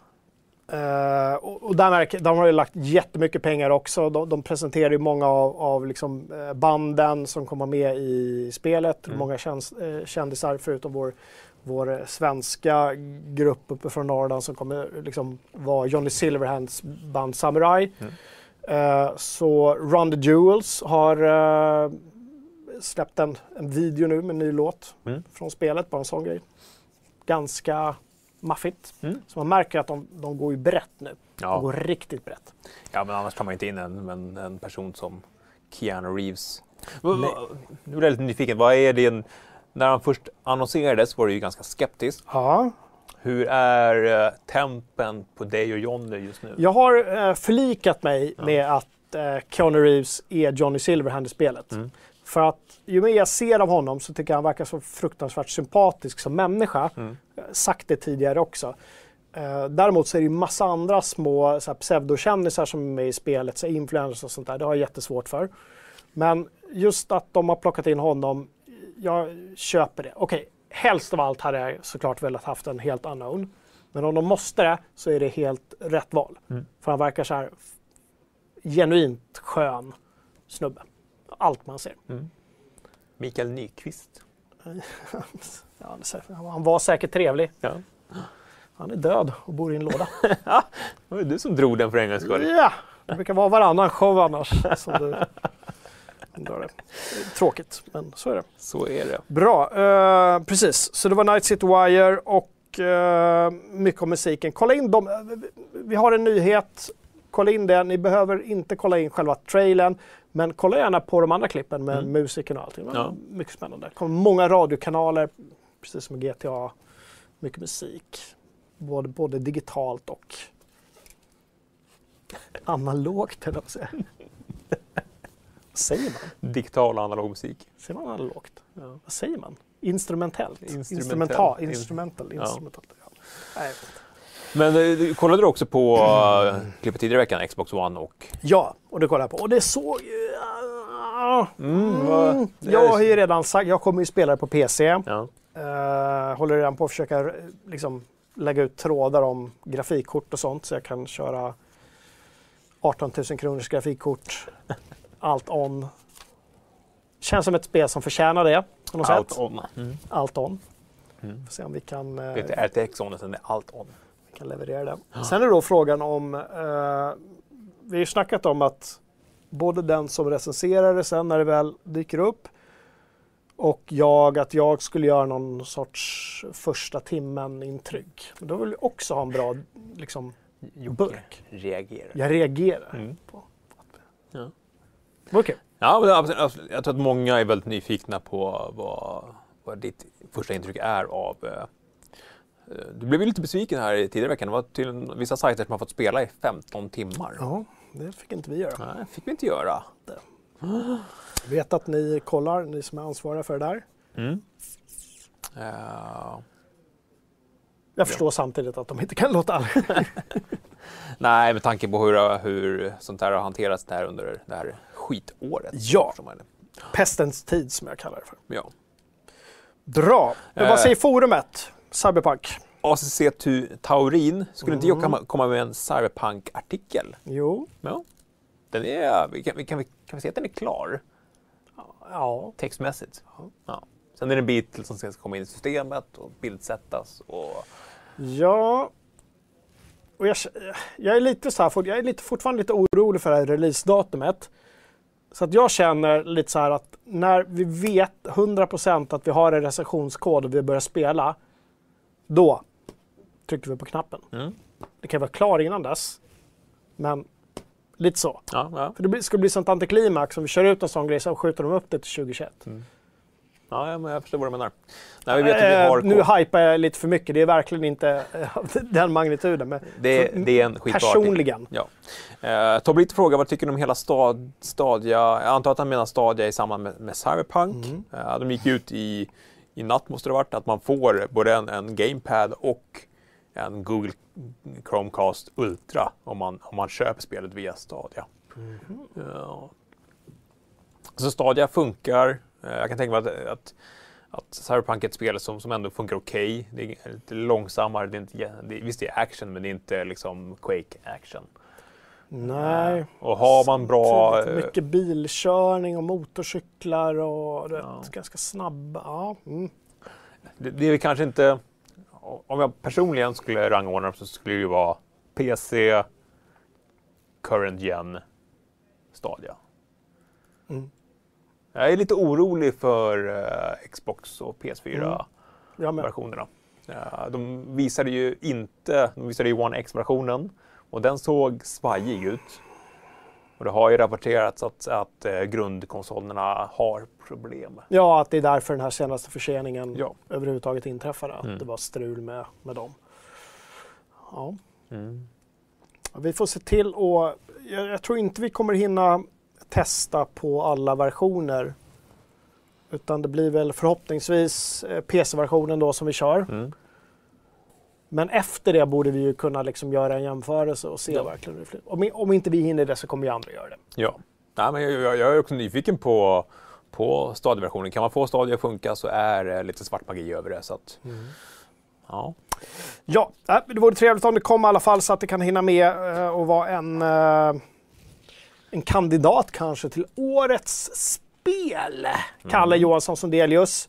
Eh, och där märker, de har ju lagt jättemycket pengar också. De, de presenterar ju många av, av liksom, eh, banden som kommer med i spelet. Mm. Många käns, eh, kändisar förutom vår, vår svenska grupp uppe från Norrland som kommer liksom vara Johnny Silverhands band Samurai. Mm. Eh, så Run the Jewels har eh, släppt en, en video nu med en ny låt Mm. från spelet. Bara en sån grej. Ganska maffigt. Mm. Så man märker att de, de går ju brett nu. De Ja. går riktigt brett. ja, men annars tar man inte in en, en, en person som Keanu Reeves. Nej. Nu blir jag lite nyfiken. Vad är det, när han först annonserades var du ju ganska skeptisk. Ja. Hur är eh, tempen på dig och Johnny just nu? Jag har eh, förlikat mig Ja. med att eh, Keanu Reeves är Johnny Silverhand i spelet. Mm. För att ju mer jag ser av honom så tycker jag han verkar så fruktansvärt sympatisk som människa. Mm. Eh, Sagt det tidigare också. Eh, däremot så är det ju massa andra små pseudokändisar som är med i spelet, så influencers och sånt där. Det har jag jättesvårt för. Men just att de har plockat in honom, jag köper det. Okej, helst av allt hade jag såklart velat haft en helt unknown. Men om de måste det så är det helt rätt val. Mm. För han verkar så här genuint skön snubbe. Allt man ser. Mikael Nyqvist. Ja, han var säkert trevlig. Ja. Han är död och bor i en låda. Det var du som drog den för en gångs skull. Ja, det brukar vara varannan show annars. Som du drar det. Tråkigt, men så är det. Så är det. Bra, eh, precis. Så det var Night City Wire och eh, mycket om musiken. Kolla in dem. Vi har en nyhet. Kolla in det. Ni behöver inte kolla in själva trailern. Men kolla gärna på de andra klippen med Mm. musiken och allting. Ja. Mycket spännande. Det kommer många radiokanaler, precis som GTA. Mycket musik. Både, både digitalt och analogt, höll jag på att säga. Vad säger man? Digital och analog musik. Säger man analogt? Vad säger man? Instrumentellt? Instrumentell. Instrumental? In- Instrumental? Ja. Instrumentellt, ja. Men eh, du- kollade du också på uh, klippet tidigare i veckan, Xbox One och... ja, och det kollar jag på. Och det såg ju... ah, Mm, Mm, jag har ju redan sagt, jag kommer ju spela det på PC. Ja. Eh, håller redan på att försöka liksom, lägga ut trådar om grafikkort och sånt så jag kan köra 18 000 kronors grafikkort. Allt on. Känns som ett spel som förtjänar det på något Allt sätt. on. Mm. Allt on. Mm. Får se om vi kan, eh, Det är inte RTX on, utan det är allt on. Kan leverera det. Sen är då frågan om... Eh, vi har ju snackat om att både den som recenserar det sen när det väl dyker upp och jag, att jag skulle göra någon sorts första timmen-intryck. Men då vill jag också ha en bra liksom, burk. Reagerar. Jag reagerar Mm. på Ja. Okej. Ja, men absolut, absolut. jag tror att många är väldigt nyfikna på vad, vad ditt första intryck är av... eh, eh, Du blev ju lite besviken här i tidigare i veckan. Det var till vissa sajter som har fått spela i 15 timmar. Ja, det fick inte vi göra. Nej, fick vi inte göra. Jag vet att ni kollar, ni som är ansvariga för det där. Mm. Eh, Jag förstår samtidigt att de inte kan låta alla... nej, med tanke på hur, hur sånt här har hanterats där under det här skitåret. Ja. det. Pestens tid som jag kallar det för. Ja. Bra. Men Eh. vad säger forumet? Cyberpunk? ACC Taurin, skulle inte Mm. jag komma- komma med en Cyberpunk-artikel? Jo. Ja. Den är, vi kan, vi, kan, vi, kan vi säga att den är klar Ja. textmässigt? Ja. Sen är det en bit till som ska komma in i systemet och bildsättas. Och, Ja. Och jag, jag är lite så här, jag är lite, fortfarande lite orolig för det här releasedatumet. Så att jag känner lite så här att när vi vet 100% att vi har en recensionskod och vi börjar spela, då trycker vi på knappen. Mm. Det kan vara klar innan dess, men lite så. ja, ja. För det ska bli sånt antiklimax om vi kör ut en sån grej så skjuter de upp det till 2021. Ja, ja, men jag förstår vad du menar. Nej, vi vet att vi har Eh, nu kod. hypar jag lite för mycket, det är verkligen inte eh, den magnituden. Men det, det är en skitbra artikel. personligen. Ja. Eh, Tobbe lite fråga, vad tycker du om hela stad, Stadia? Jag antar att han menar Stadia i samband med, med Cyberpunk. Mm. Eh, de gick ut i, i natt, måste det varit, att man får både en, en GamePad och en Google Chromecast Ultra om man, om man köper spelet via Stadia. Mhm. Ja. Så Stadia funkar. Eh, jag kan tänka mig att, att, att Cyberpunk är ett spel som, som ändå funkar okej. Det är lite långsammare. Det är inte, det, visst, det är action, men det är inte liksom Quake-action. Nej. Och har man bra... Eh, Mycket bilkörning och motorcyklar och vet, Ja. ganska snabba. Ja. Mm. Det, det är kanske inte... Om jag personligen skulle rangordna dem så skulle det ju vara PC, Current Gen, Stadia. Mm. Jag är lite orolig för eh, Xbox och PS4 Jag med. versionerna. Ja, de visade ju inte, de visade ju One X-versionen och den såg svajig ut. Och det har ju rapporterats att, att eh, grundkonsolerna har problem. Ja, att det är därför den här senaste förseningen Ja. överhuvudtaget inträffade. Att Mm. det var strul med, med dem. Ja. Mm. Vi får se till och jag, jag tror inte vi kommer hinna testa på alla versioner. Utan det blir väl förhoppningsvis eh, PC-versionen då som vi kör. Mm. Men efter det borde vi ju kunna liksom göra en jämförelse och se Ja. verkligen hur det flyter. Om, om inte vi hinner det så kommer ju andra göra det. Ja. Nej, men jag, jag, är också nyfiken på, på Stadia-versionen. Kan man få Stadia att funka så är det lite svart magi över det. Så att, ja. Ja, äh, det vore trevligt om det kom i alla fall så att det kan hinna med eh, och vara en, eh, en kandidat kanske till årets spel. Kalle Johansson Sundelius.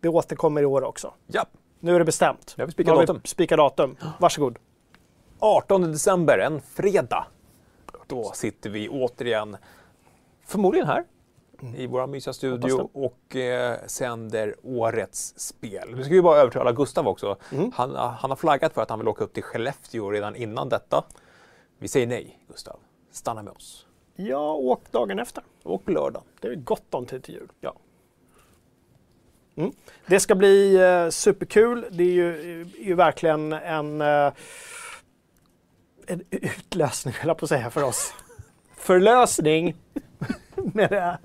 Det återkommer i år också. ja, Nu är det bestämt. Nu har vi spikat datum. spikat datum. Varsågod. 18 december, en fredag. Då sitter vi återigen, förmodligen här, i vår mysiga studio och eh, sänder årets spel. Nu ska vi bara övertala Gustav också. Han, han har flaggat för att han vill åka upp till Skellefteå redan innan detta. Vi säger nej, Gustav. Stanna med oss. Jag åk dagen efter. Åk på lördag. Det är gott om tid till jul. Ja. Mm. Det ska bli eh, superkul. Det är ju, är ju verkligen en, eh, en utlösning, höll jag på att säga, för oss. Förlösning med det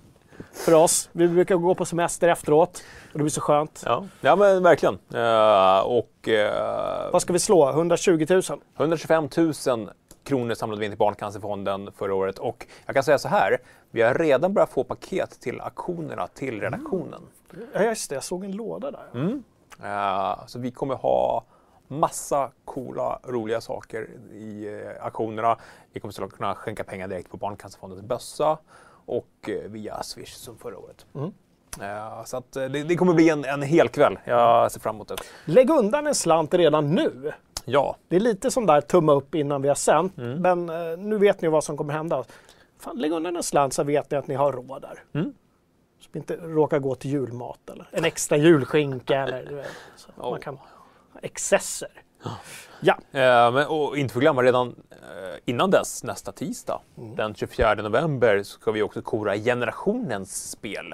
för oss. Vi brukar gå på semester efteråt och det blir så skönt. Ja, ja men verkligen. Eh, och eh, Vad ska vi slå? 120 000? 125 000 kronor samlade vi in till Barncancerfonden förra året. Och jag kan säga så här, vi har redan börjat få paket till auktionerna till redaktionen. Ja, just det. Jag såg en låda där. Mm. Eh, så vi kommer ha massa coola, roliga saker i uh, auktionerna. Vi kommer såklart kunna skänka pengar direkt på Barncancerfondens bössa och eh, via Swish som förra året. Mm. Eh, så att, det, det kommer bli en, en hel kväll. Jag ser fram emot det. Lägg undan en slant redan nu. Ja, Det är lite som där tumma upp innan vi har sänt. Mm. Men nu vet ni vad som kommer hända. Fan, lägg undan en slant så vet ni att ni har råd där. Mm. Så vi inte råkar gå till julmat eller en extra julskinka eller så Ja. man kan excesser. Ja, Eh, men, och inte förglömma redan eh, innan dess, nästa tisdag, den 24 november, ska vi också kora generationens spel.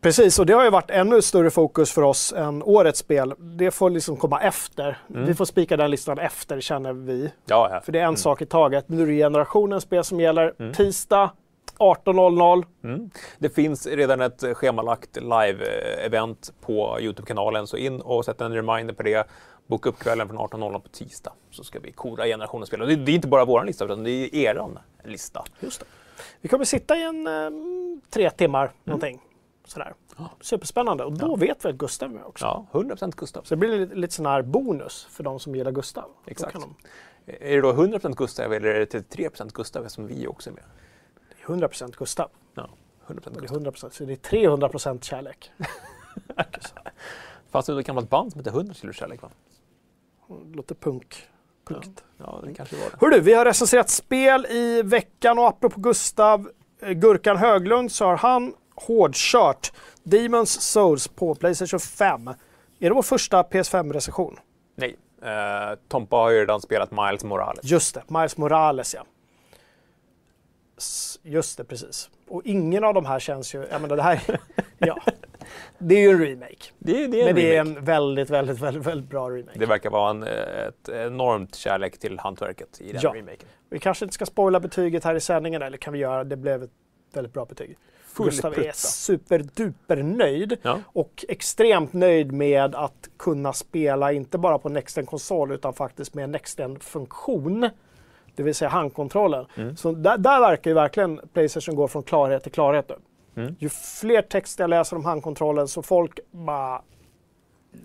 precis. Och det har ju varit ännu större fokus för oss än årets spel. Det får liksom komma efter. Mm. Vi får spika den listan efter känner vi. Ja, ja. För det är en sak i taget. Nu är det generationens spel som gäller. Mm. Tisdag 18.00. Mm. Det finns redan ett schemalagt live-event på Youtube-kanalen, så in och sätt en reminder på det. Boka upp kvällen från 18.00 på tisdag, så ska vi kora generationens spel. Och det, det är inte bara vår lista, utan det är eran lista. Just det. Vi kommer sitta i en eh, tre timmar någonting. Sådär. Superspännande. Och då vet vi att Gustav är med också. Ja, 100% Gustav. Så det blir lite, lite sån här bonus för de som gillar Gustav. Exakt. de- Är det då 100% Gustav eller är det 33% Gustav som vi också är med? Det är 100% Gustav. Ja, 100% Och det är Gustav. 100%, så det är 300% kärlek. Fast det ett gammalt band som heter 100 kilo kärlek va? Låter punk. Punkt. Ja, det kanske var det. Hörru, vi har recenserat spel i veckan och apropå Gustav eh, Gurkan Höglund så har han hårdkört Demons Souls på Playstation 5. Är det vår första PS5-recension? Nej, eh, Tompa har ju redan spelat Miles Morales. Just det, Miles Morales ja. Just det, precis. Och ingen av de här känns ju... Jag menar, det här... ja. Det är ju en remake. Det, det är en Men det är en väldigt, väldigt, väldigt, väldigt bra remake. Det verkar vara en, ett enormt kärlek till hantverket i den Ja. remaken. Vi kanske inte ska spoila betyget här i sändningen, eller kan vi göra? Det blev ett väldigt bra betyg. Full Gustav är prutta. superduper nöjd Ja. och extremt nöjd med att kunna spela inte bara på Nexten konsol utan faktiskt med Nexten funktion. Det vill säga handkontrollen. Mm. Så där, där verkar ju verkligen Playstation gå från klarhet till klarhet. Mm. Ju fler texter jag läser om handkontrollen så folk bara...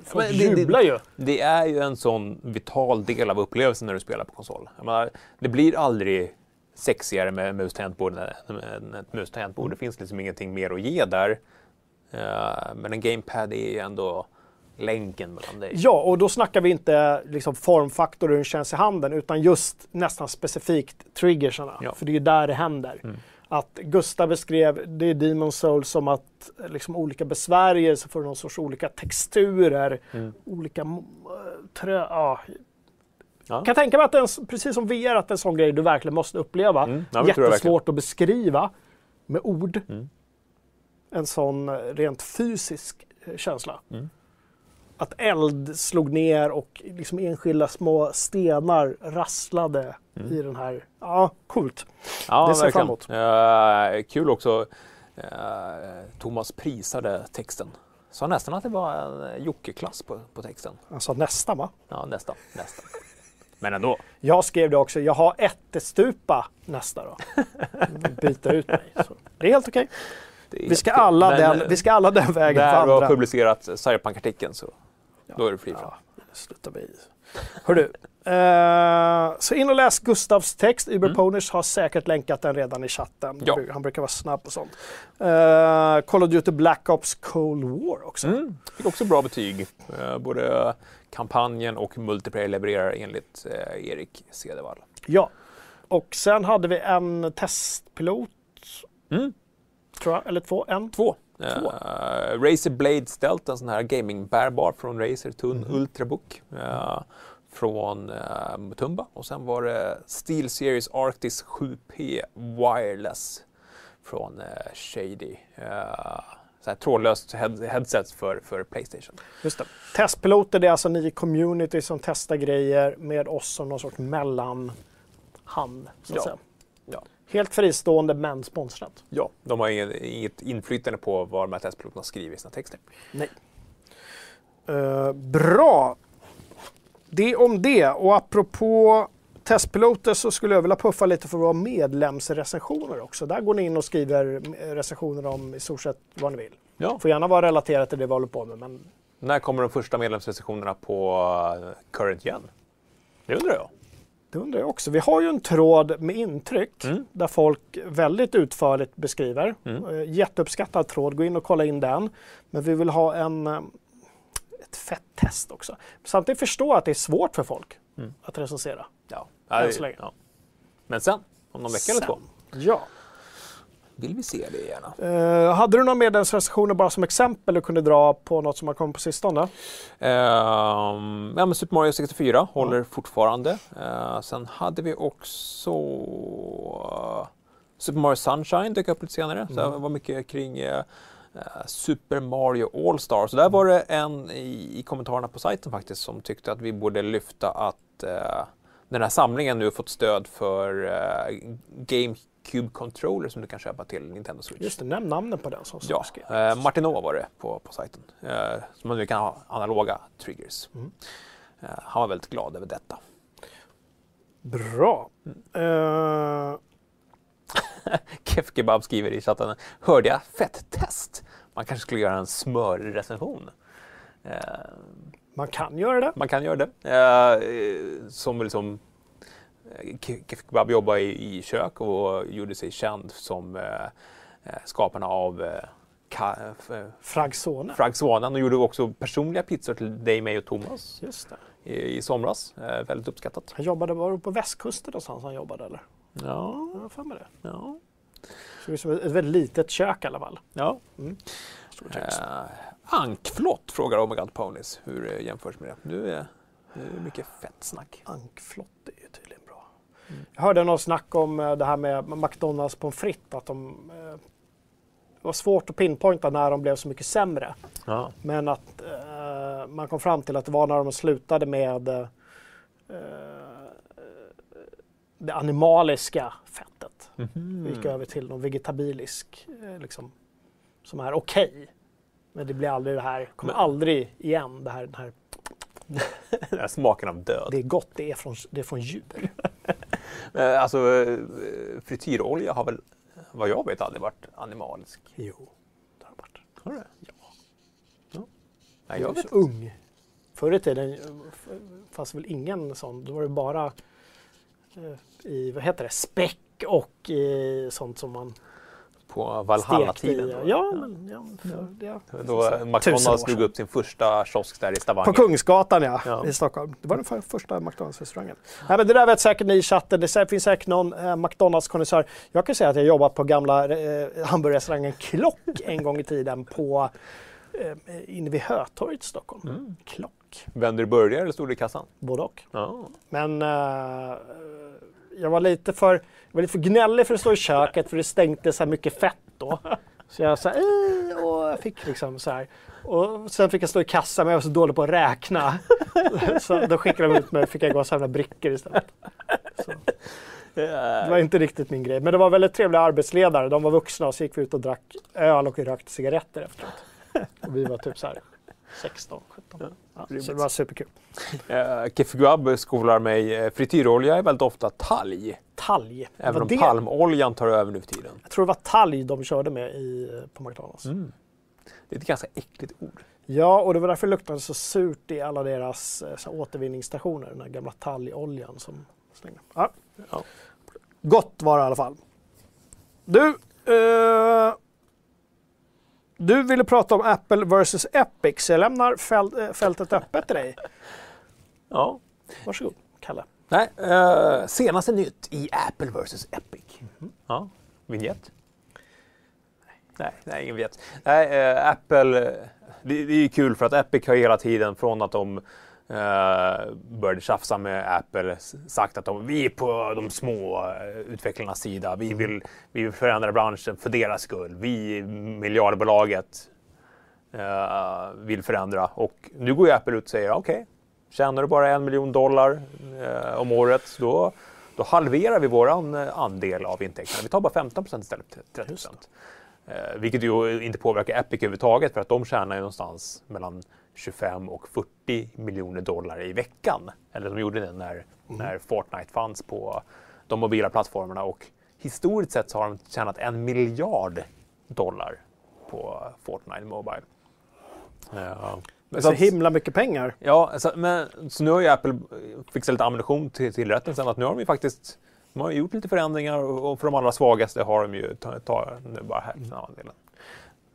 Folk det- det- jublar ju. Det är ju en sån vital del av upplevelsen när du spelar på konsol. Menar, det blir aldrig sexigare med mus tangentbord än än ett mus tangentbord. Det finns liksom ingenting mer att ge där. Eh, Men en gamepad är ju ändå länken mellan dig. Ja, och då snackar vi inte liksom formfaktor hur den känns i handen utan just nästan specifikt triggersarna. Ja. För det är ju där det händer. Mm. Att Gustav beskrev det är Demon Souls som att eh, liksom, olika besvärjelser får någon sorts olika texturer, Mm. olika uh, trö... Ja. Ja. Kan tänka mig att en, precis som VR, att en sån grej du verkligen måste uppleva. Mm. Ja, Jättesvårt att beskriva med ord. Mm. En sån eh, rent fysisk eh, känsla. Mm. Att eld slog ner och liksom enskilda små stenar rasslade Mm. i den här. Ja, coolt. Ja, Det ser jag fram verkligen. Eh, kul också. eh, Thomas prisade texten. Sa nästan att det var en eh, Jocke-klass på, på texten. Alltså nästan va? Ja, nästan. nästan. Men ändå. Jag skrev det också. Jag har ättestupa nästa då. Byta ut mig. Så. Det är helt okej. Är Vi ska alla den, eh, vi ska alla den vägen för Där du har publicerat Cyberpunk-artikeln så då är det fri fram. Ja, sluta mig. Hörru, eh, så in och läs Gustavs text. Uber Poners har säkert länkat den redan i chatten. Mm. Ja. Han brukar vara snabb på sånt. Eh, Call of Duty Black Ops Cold War också. Mm. Fick också bra betyg. Eh, både kampanjen och multiplayer levererar enligt eh, Erik Cedervall. Ja. Och sen hade vi en testpilot, Mm. Tror jag, eller två, en. Två. Två. Eh, Razer Blade Stealth, en sån här gaming-bärbar från Razer, tunn Mhm. Ultrabook. eh, från uh, Mutumba. Och sen var det Steel Series Arctis 7P Wireless från eh, Shady. Uh, så här trådlöst head headset för, för Playstation. Just det. Testpiloter, det är alltså ni i community som testar grejer med oss som någon sorts mellanhand. Så att Ja. Helt fristående men sponsrat. Ja, de har inget, inget inflytande på vad de här testpiloterna skriver i sina texter. Nej. Eh, bra. Det om det. Och apropå testpiloter så skulle jag vilja puffa lite för våra medlemsrecensioner också. Där går ni in och skriver recensioner om i stort sett vad ni vill. Ja. Får gärna vara relaterat till det vi håller på med. Men När kommer de första medlemsrecensionerna på eh, Current Gen? Det undrar jag. Det undrar jag också. Vi har ju en tråd med intryck Mm. där folk väldigt utförligt beskriver. Mm. Eh, Jätteuppskattad tråd. Gå in och kolla in den. Men vi vill ha en, eh, ett fett test också. Samtidigt förstå att det är svårt för folk Mm. att recensera. Ja. Än så länge. ja. Men sen, om någon vecka eller två, Sen. Ja. Vill vi se det gärna. Eh, hade du några medlemsrecensioner bara som exempel du kunde dra på något som har kommit på sistone? Ehm, ja, men Super Mario 64 håller fortfarande. Eh, sen hade vi också eh, Super Mario Sunshine dök upp lite senare. Så det var mycket kring eh, eh, Super Mario All-Star. Så där var det en i, i kommentarerna på sajten faktiskt som tyckte att vi borde lyfta att eh, den här samlingen nu fått stöd för eh, GameCube Controller som du kan köpa till Nintendo Switch. Just det, nämn namnen på den som Ja, eh, Martinova var det på, på sajten. Eh, så man nu kan ha analoga triggers. Mm. Eh, han var väldigt glad över detta. Bra. Mm. Eh, Kef Kebab skriver i chatten. Hörde jag fett-test? Man kanske skulle göra en smörrecension. Eh, Man kan göra det. man kan göra det. Eh, som liksom eh, Kebab jobbade i, i kök och gjorde sig känd som eh, eh, skaparna av eh, ka, eh, Fragsone. Fragsvanan och gjorde också personliga pizzor till dig, mig och Thomas Just det. i, i somras. Eh, väldigt uppskattat. Han jobbade, var det på västkusten någonstans han jobbade eller? Ja, Jag har för mig det. ja, Så det är ett väldigt litet kök i alla fall. ja. Mm. Eh, ankflott frågar Omega Ponies. Hur eh, jämförs med det? Nu är nu är det mycket fett snack. Ankflott är ju tydligen. Mm. Jag hörde någon snack om eh, det här med McDonalds pommes frites. Att de, eh, det var svårt att pinpointa när de blev så mycket sämre. Ja. Men att eh, man kom fram till att det var när de slutade med eh, det animaliska fettet. Vi gick över till någon vegetabilisk eh, liksom, som är okej. Men det blir aldrig det här, kommer Men- aldrig igen det här, den här. Den här Smaken av död. Det är gott, det är från, det är från djur. Eh, Alltså eh, frityrolja har väl, vad jag vet, aldrig varit animalisk. Jo, det har det varit. Har det? Ja. Nej, Jag är så ung. Förr i tiden eh, fanns väl ingen sån. Då var det bara i, vad heter det, späck och i sånt som man På Valhalla-tiden. då. Ja, men ja, för, ja. Då McDonalds drog upp sin första kiosk där i På Stavanger. Kungsgatan ja, Ja. i Stockholm. Det var den för, första McDonalds-restaurangen. Nej, men det där vet säkert ni i chatten. Det finns säkert någon eh, McDonalds-konnässör. Jag kan säga att jag jobbat på gamla eh, hamburgerrestaurangen Klock en gång i tiden på eh, inne vid Hötorget i Stockholm. Mm. Klock, Vände du burgare eller stod du i kassan? både och. Ja. Men eh, jag var lite för, jag var lite för gnällig för att stå i köket för det stänkte så här mycket fett då. Så jag sa och jag fick liksom så här. Och sen fick jag stå i kassan, men jag var så dålig på att räkna. så då skickade de ut mig och fick jag gå och samla brickor istället. Så, det var inte riktigt min grej. Men det var väldigt trevliga arbetsledare. De var vuxna och så gick vi ut och drack öl och rökte cigaretter efteråt. Och vi var typ så här 16, 17. Ja, så det var superkul. Eh, Kefguab skolar mig. eh, Frityrolja är väldigt ofta talg. Talg. Även Vad om det? palmoljan tar över nu för tiden. Jag tror det var talg de körde med i, på McDonalds. Mm. Det är ett ganska äckligt ord. Ja, och det var därför det luktade så surt i alla deras eh, så här, återvinningsstationer. Den här gamla talgoljan som stängde. Ja. Ja. Gott var det i alla fall. Du, eh, du ville prata om Apple vs Epic, så jag lämnar fält, eh, fältet öppet till dig. Ja. Varsågod, Kalle. Nej, eh, senaste nytt i Apple vs Epic. Ja, vignett? Nej, nej, ingen vignett. Nej, eh, Apple, eh, det, det är ju kul för att Epic har hela tiden från att de eh, började tjafsa med Apple sagt att de, vi är på de små eh, utvecklarnas sida. Vi vill, vi vill förändra branschen för deras skull. Vi, miljardbolaget, eh, vill förändra. Och nu går ju Apple ut och säger okej, Tjänar du bara en miljon dollar eh, om året, då, då halverar vi vår andel av intäkterna. Vi tar bara 15 procent istället för 30 procent. Eh, vilket ju inte påverkar Epic överhuvudtaget för att de tjänar ju någonstans mellan 25 och 40 miljoner dollar i veckan. Eller de gjorde det när, när Fortnite fanns på de mobila plattformarna och historiskt sett så har de tjänat en miljard dollar på Fortnite Mobile. Ja. Men Så himla mycket pengar. Ja, så, men, så nu har ju Apple fixat lite ammunition till, till rätten sen att nu har de ju faktiskt de har gjort lite förändringar och, och för de allra svagaste har de ju ta, ta, nu bara hälften av andelen.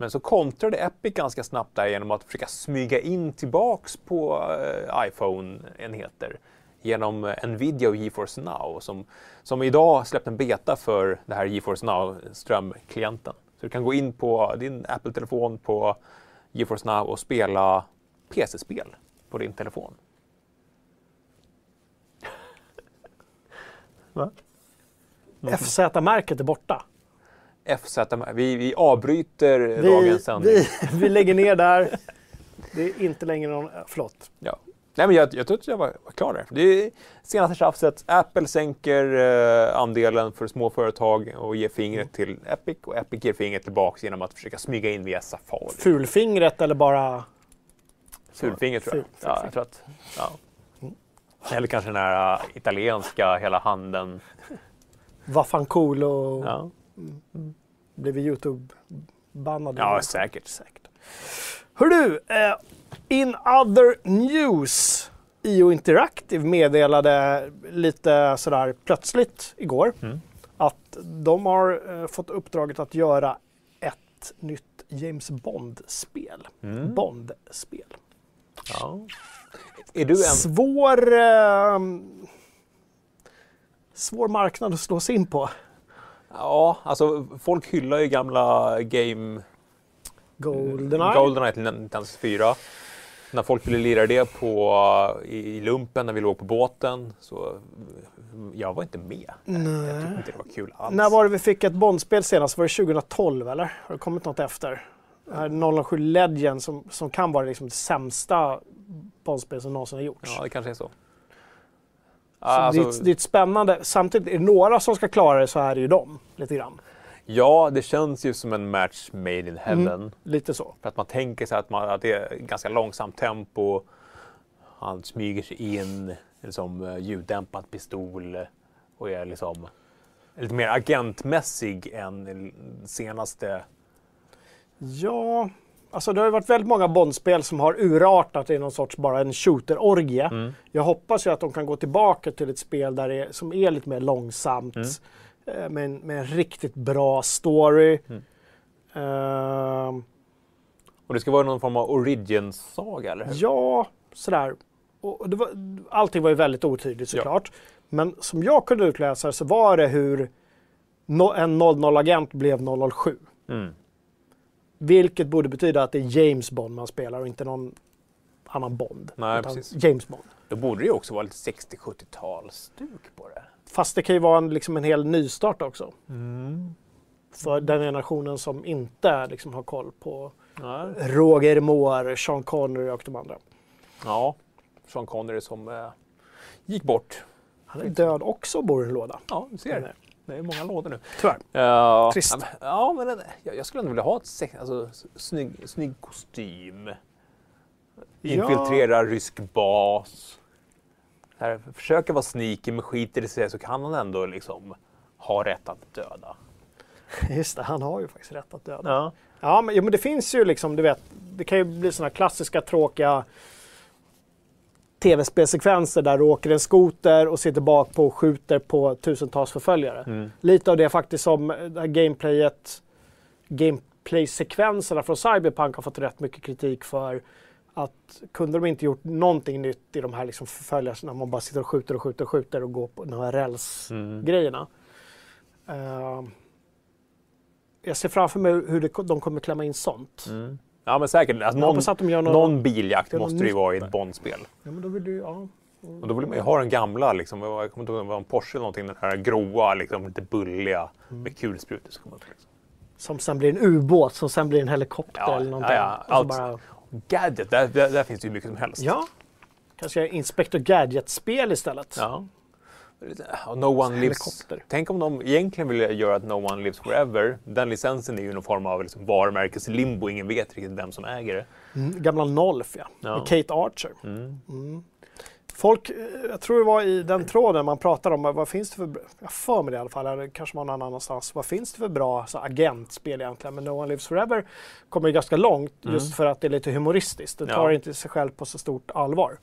Men så kontrade Epic ganska snabbt där genom att försöka smyga in tillbaks på eh, iPhone-enheter genom eh, Nvidia och GeForce Now som, som idag släppte en beta för det här GeForce Now strömklienten. Så du kan gå in på din Apple-telefon på GeForce Now och spela PC-spel på din telefon. Va? FZ-märket är borta. FZ, vi, vi avbryter Vi, dagens sändning. vi, vi lägger ner där. Det är inte längre någon... Förlåt. Ja. Nej, men jag, jag tror att jag var, var klar där. Det är senaste tjafset. Apple sänker eh, andelen för små företag och ger fingret till Epic och Epic ger fingret tillbaks genom att försöka smyga in via Safari. Fulfingret eller bara... Fulfingret tror jag. Ful- Ja, jag tror att, ja. Eller kanske den här äh, italienska hela handen. Vaffanculo. Ja. Blir vi YouTube-bannade? Ja, säkert. säkert. Hör du, eh, in other news. IO Interactive meddelade lite sådär plötsligt igår Mm. att de har eh, fått uppdraget att göra ett nytt James Bond-spel. Mm. Bond-spel. Ja. Är du en... Svår, eh, svår marknad att slå sig in på. Ja, alltså folk hyllar ju gamla Game Goldeneye. Goldeneye till 1964. När folk ville lira det på, i, lumpen när vi låg på båten så jag var inte med. Jag tyckte inte det var kul alls. När var det vi fick ett Bondspel senast? Var det 2012 eller? Har det kommit något efter? Här 007 Legend som, som kan vara liksom det sämsta Bondspel som någonsin har gjorts. Ja, det kanske är så. Så Alltså, det, är ett, det är ett spännande. Samtidigt, är det några som ska klara det så är det ju de. Lite grann. Ja, det känns ju som en match made in heaven. Lite så. För att man tänker sig att, man, att det är ganska långsamt tempo. Han smyger sig in, liksom eh, ljuddämpad pistol och är liksom lite mer agentmässig än senaste. Ja, alltså det har ju varit väldigt många Bondspel som har urartat i någon sorts bara en shooter-orgie. Mm. Jag hoppas ju att de kan gå tillbaka till ett spel där det är, som är lite mer långsamt. Mm. eh, Med, en, med en riktigt bra story. Mm. Ehm, Och det ska vara någon form av origin-saga, eller hur? Ja, sådär. Och det var, allting var ju väldigt otydligt såklart. Men som jag kunde utläsa så var det hur no, en 00-agent blev 007. Mm. Vilket borde betyda att det är James Bond man spelar och inte någon annan Bond. Nej, precis. James Bond. Då borde det ju också vara lite 60-70-talsstuk på det. Fast det kan ju vara en, liksom en hel nystart också. Mm. För den generationen som inte liksom, har koll på Ja. Roger Moore, Sean Connery och de andra. ja, Sean Connery som eh, gick bort. Han är död också och bor i en låda. Ja, du ser. Det är många lådor nu. Tyvärr. Ja, Trist. Ja, men jag, jag skulle ändå vilja ha ett sex, alltså, snygg, snygg kostym. Infiltrera rysk bas. Här, försöka vara sneaky, men skiter i sig så kan han ändå liksom ha rätt att döda. Just det, han har ju faktiskt rätt att döda. Ja. Ja, men, jo, men det finns ju liksom, du vet, det kan ju bli sådana klassiska tråkiga tv-spelsekvenser där du åker en skoter och sitter bak på och skjuter på tusentals förföljare. Mm. Lite av det faktiskt som det här gameplayet, gameplay-sekvenserna från Cyberpunk har fått rätt mycket kritik för. Att kunde de inte gjort någonting nytt i de här liksom förföljelserna, man bara sitter och skjuter och skjuter och skjuter och går på de här räls-grejerna. Mm. Eh, jag ser framför mig hur det, de kommer klämma in sånt. Mm. Ja, men säkert. Alltså, någon, att de gör något... någon biljakt måste det ju vara i ett Bondspel. Ja, men då vill du, ja. Och då vill man ju ha den gamla, liksom, jag kommer inte ihåg om det var en Porsche eller någonting, den här gråa, liksom, lite bulliga Mm. med kulsprutor. som kommer upp, Liksom. Som sen blir en ubåt, som sen blir en helikopter Ja, eller någonting. ja, ja. Allt. bara, Gadget, där, där, där finns det ju mycket som helst. ja. Kanske Inspector Gadget-spel istället. Ja. No one lives... Tänk om de egentligen vill göra att No One Lives Forever. Den licensen är ju någon form av liksom varumärkeslimbo. Ingen vet riktigt vem som äger det. Mm, gamla Nolf, ja. Ja. Med Kate Archer. Mm. Mm. Folk, eh, jag tror det var i den tråden man pratade om, vad finns det för, jag för mig det i alla fall, eller kanske var någon annanstans, vad finns det för bra så, agentspel egentligen? Men No One Lives Forever kommer ju ganska långt just för att det är lite humoristiskt. Det Ja. tar inte sig själv på så stort allvar.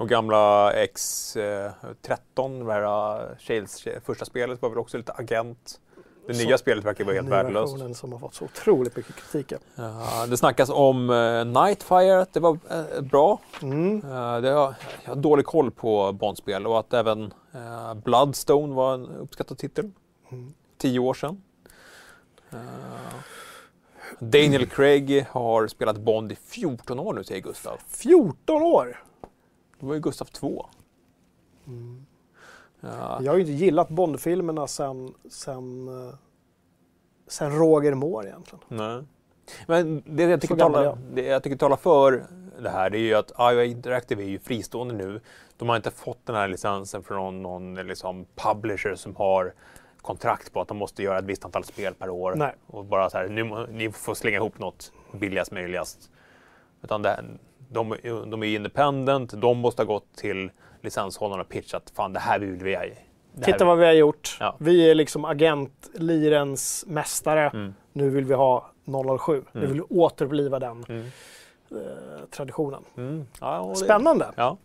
Och gamla X13, det här uh, Shales första spelet var väl också lite agent. Det Så- nya spelet verkar vara helt Den värdelöst. versionen som har fått så otroligt mycket kritik. Ja, det snackas om uh, Nightfire, att det var eh, bra. Mm. Eh, det har, jag har dålig koll på Bondspel och att även eh, Bloodstone var en uppskattad titel. Mm. Tio år sedan. Eh, Daniel Craig har spelat Bond i 14 år nu säger Gustav. 14 år! Det var ju Gustav 2. Mm. Ja, Jag har ju inte gillat Bond-filmerna sen, sen, eh, sen Roger Moore egentligen. nej. Men det jag tycker, talar, det jag tycker talar för det här det är ju att IOA Interactive är ju fristående nu. De har inte fått den här licensen från någon liksom, publisher som har kontrakt på att de måste göra ett visst antal spel per år. Nej. Och bara så här, nu, ni får slänga ihop något billigast möjligast. Utan det, de, de är independent, de måste ha gått till licenshållarna och pitchat fan det här vill vi här- Titta vad vi har gjort. Ja. Vi är liksom agentlirens mästare. Mm. Nu vill vi ha 007. Nu Mm. vill vi återuppliva den Mm. eh, traditionen. Mm. Ja, Spännande. Ja.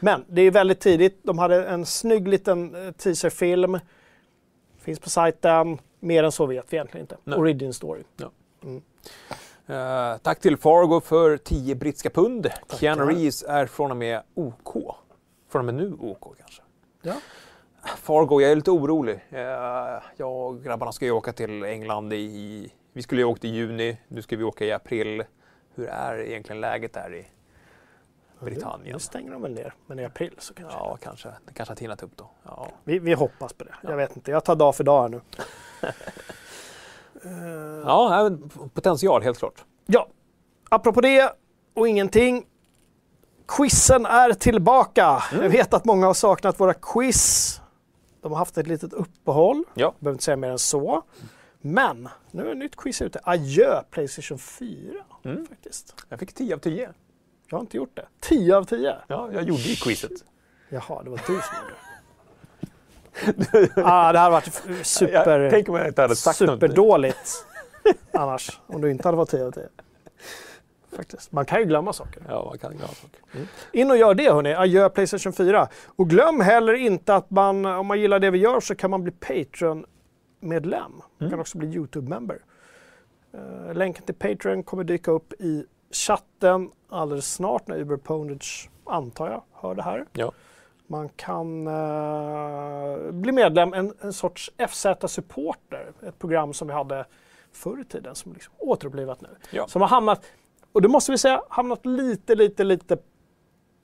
Men det är väldigt tidigt. De hade en snygg liten eh, teaserfilm. Finns på sajten. Mer än så vet vi egentligen inte. Nej. Origin story. Eh, tack till Fargo för 10 brittiska pund. Keanu Tackar. Reeves är från och med OK. Från och med nu OK kanske. Ja. Fargo, jag är lite orolig. Eh, jag och grabbarna ska ju åka till England i... Vi skulle ju åkt i juni, nu ska vi åka i april. Hur är egentligen läget där i Britannien? Nu stänger de väl ner. Men i april så kanske. Ja, kanske. Det kanske har tinat upp då. Ja. Vi, vi hoppas på det. Ja. Jag vet inte. Jag tar dag för dag här nu. Eh, Ja, potential helt klart. Ja, apropå det och ingenting. Quizen är tillbaka. Mm. Jag vet att många har saknat våra quiz. De har haft ett litet uppehåll. Ja. Behöver inte säga mer än så. Men nu är ett nytt quiz ute. Adjö Playstation 4. Mm. Faktiskt. Jag fick 10 av 10. Jag har inte gjort det. 10 av 10. Ja, jag gjorde ju quizet. Jaha, det var du som gjorde det. Ah, det här varit super, Jag att jag inte hade sagt superdåligt annars. Om du inte hade varit 10 av 10. Faktiskt. Man kan ju glömma saker. Ja, man kan glömma saker. In och gör det hörni, adjö Playstation 4. Och glöm heller inte att man, om man gillar det vi gör så kan man bli Patreon-medlem. Man kan Mm. också bli YouTube-member. Eh, länken till Patreon kommer dyka upp i chatten alldeles snart när Uber Ponage, antar jag, hör det här. Ja. Man kan eh, bli medlem, en, en sorts FZ-supporter, ett program som vi hade förr i tiden som liksom återupplivat nu. Ja. Som har hamnat, och det måste vi säga, hamnat lite, lite, lite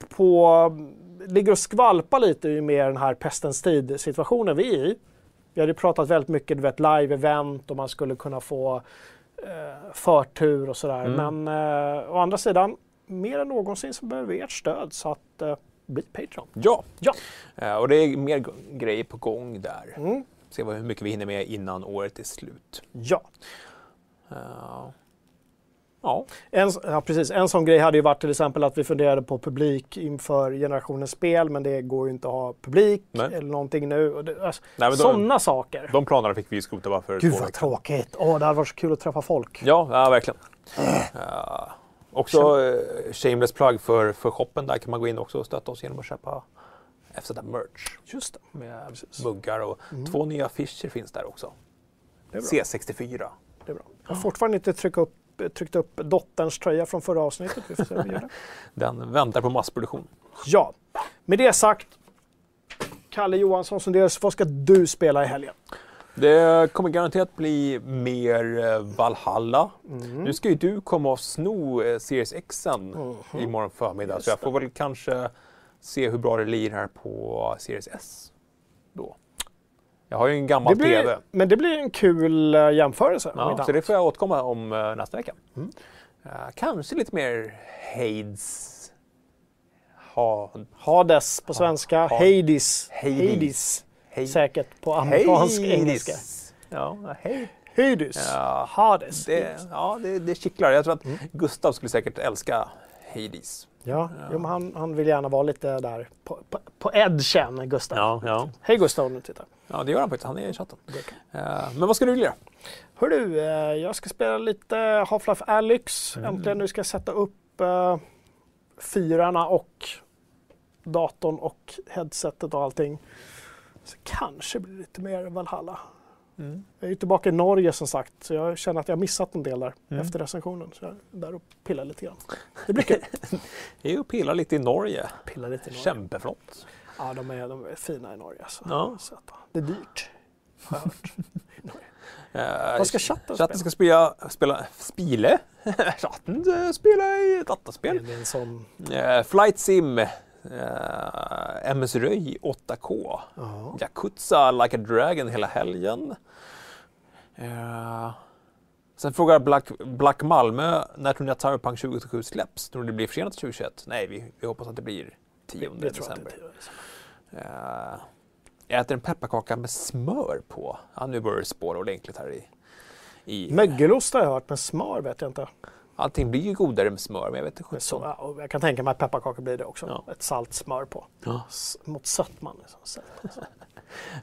på, ligger och skvalpar lite i med den här pestens tid situationen vi är i. Vi hade ju pratat väldigt mycket, du vet, live-event och man skulle kunna få eh, förtur och sådär. Mm. Men eh, å andra sidan, mer än någonsin så behöver vi ert stöd så att eh, bli Patreon. Ja. Ja. Eh, och det är mer grejer på gång där. Mm. Se vad, hur mycket vi hinner med innan året är slut. Ja. Eh, ja. En, ja, precis. En sån grej hade ju varit till exempel att vi funderade på publik inför generationens spel, men det går ju inte att ha publik Nej. eller någonting nu. Alltså, Sådana saker. De planerna fick vi skrota bara för Gud vad tråkigt. Åh, det hade varit så kul att träffa folk. Ja, ja verkligen. Eh, också eh, shameless plug för, för shoppen. Där kan man gå in också och stötta oss genom att köpa FZ merch Just det. med Precis. muggar och Mm. två nya affischer finns där också. Det är bra. C64. Det är bra. Jag har fortfarande inte tryckt upp, tryckt upp dotterns tröja från förra avsnittet. Vi får se det. Den väntar på massproduktion. Ja, med det sagt. Kalle Johansson Sunders, vad ska du spela i helgen? Det kommer garanterat bli mer eh, Valhalla. Mm. Nu ska ju du komma och sno eh, Series Xen Mhm. imorgon förmiddag. Just Så jag får väl kanske se hur bra det lirar på Series S. Då. Jag har ju en gammal blir, TV. men det blir en kul eh, jämförelse. Ja, så det får jag återkomma om nästa vecka. Mm. Eh, kanske lite mer Hades. Ha, Hades på svenska, Ha- Hades. Hades. Hades. Hej- Säkert på amerikansk Hades. engelska. Ja, hej. Hades. Ja, Hades. det, ja det, det kittlar. Jag tror att Mm. Gustav skulle säkert älska Hades. Ja, Jo, men han, han vill gärna vara lite där på, på, på edgen, Gustav. Ja, ja. Hej Gustav om du tittar. ja, det gör han faktiskt. Han är i chatten. Eh, men vad ska du göra? Hör du, eh, jag ska spela lite Half-Life Alyx. Mm. Äntligen nu ska jag sätta upp eh, fyrarna och datorn och headsetet och allting. Så kanske blir det lite mer Valhalla. Mm. Jag är ju tillbaka i Norge som sagt, så jag känner att jag har missat en del där Mm. efter recensionen. Så jag är där och pillar lite grann. Det blir kul. Jag är och pillar lite i Norge. Pilla lite i Norge. Kämpeflott. Ja, de är, de är fina i Norge. Alltså. Ja. Så att, det är dyrt. Har jag hört. Eh, Vad ska chatten Chatten spela? ska spela, spela spile. chatten eh, spela i dataspel. Det är en sån... Eh, Flight Sim. Eh, MS Röj 8K. Ja. Yakuza Like a Dragon hela helgen. Eh, sen frågar Black, Black Malmö när tror ni att Cyberpunk 2077 släpps? Tror ni det blir försenat till 2021? Nej, vi, vi hoppas att det blir 10 Det, det december. Eh, jag äter en pepparkaka med smör på. Ja, nu börjar det spåra ordentligt här i... i Mögelost har jag hört, men smör vet jag inte. Allting blir ju godare med smör, men jag vet inte Så, ja, jag kan tänka mig att pepparkakor blir det också. Ja. Ett salt smör på. Ja. Mot sötman. Liksom.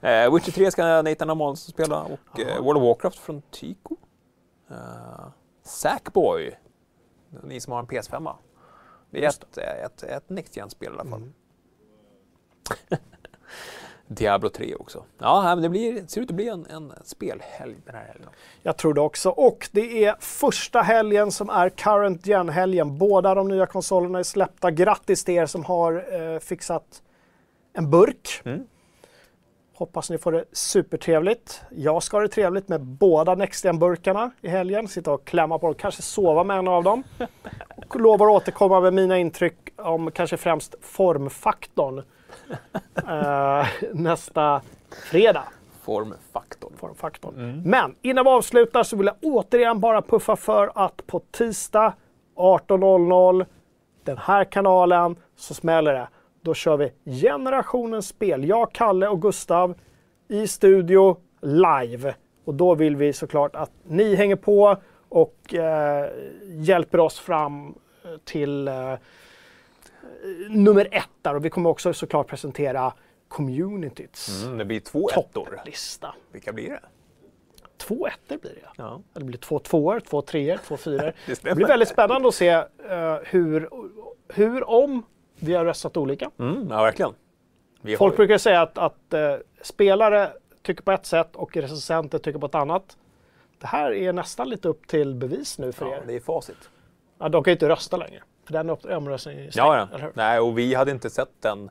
Eh, Witcher 3 ska Nathan Amonsson spela och eh, World of Warcraft från Tyko. Uh, Sackboy, ni som har en PS5. Det är Just ett, ett, ett Next Gen-spel i alla fall. Mm. Diablo 3 också. Ja, men det blir, ser ut att bli en, en spelhelg den här helgen. Jag tror det också. Och det är första helgen som är current gen-helgen. Båda de nya konsolerna är släppta. Grattis till er som har eh, fixat en burk. Mm. Hoppas ni får det supertrevligt. Jag ska ha det trevligt med båda NextGen-burkarna i helgen. Sitta och klämma på dem, kanske sova med en av dem. Och lovar att återkomma med mina intryck om kanske främst formfaktorn eh, nästa fredag. Formfaktorn. Formfaktorn. Men innan vi avslutar så vill jag återigen bara puffa för att på tisdag 18.00 den här kanalen så smäller det. Då kör vi generationens spel. Jag, Kalle och Gustav i studio live. Och då vill vi såklart att ni hänger på och eh, hjälper oss fram till eh, nummer ett där. Och vi kommer också såklart presentera communityts Mm, det blir två ettor. topplista. Vilka blir det? Två ettor blir det. Ja. Det blir två tvåor, två treor, två fyror. Det Det blir väldigt spännande att se eh, hur, hur, om vi har röstat olika. Mm, ja, verkligen. Vi Folk har, brukar säga att, att eh, spelare tycker på ett sätt och recensenter tycker på ett annat. Det här är nästan lite upp till bevis nu för ja, er. det är facit. Ja, de kan ju inte rösta längre. För den omröstningen stängd, Ja, eller ja. hur? Nej, och vi hade inte sett den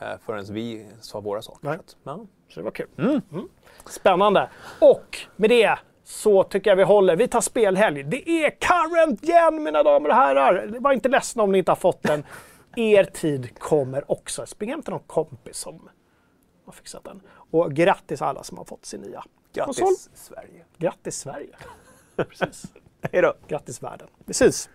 eh, förrän vi sa våra saker. Nej. Ja. Så det var kul. Mm. Spännande. Och med det så tycker jag vi håller. Vi tar spelhelg. Det är current gen mina damer och herrar. Var inte ledsna om ni inte har fått den. Er tid kommer också. Spring hem till någon kompis som har fixat den. Och grattis alla som har fått sin nya Grattis konsol. Sverige. Grattis Sverige. Precis. Hej då. Grattis världen. Syns.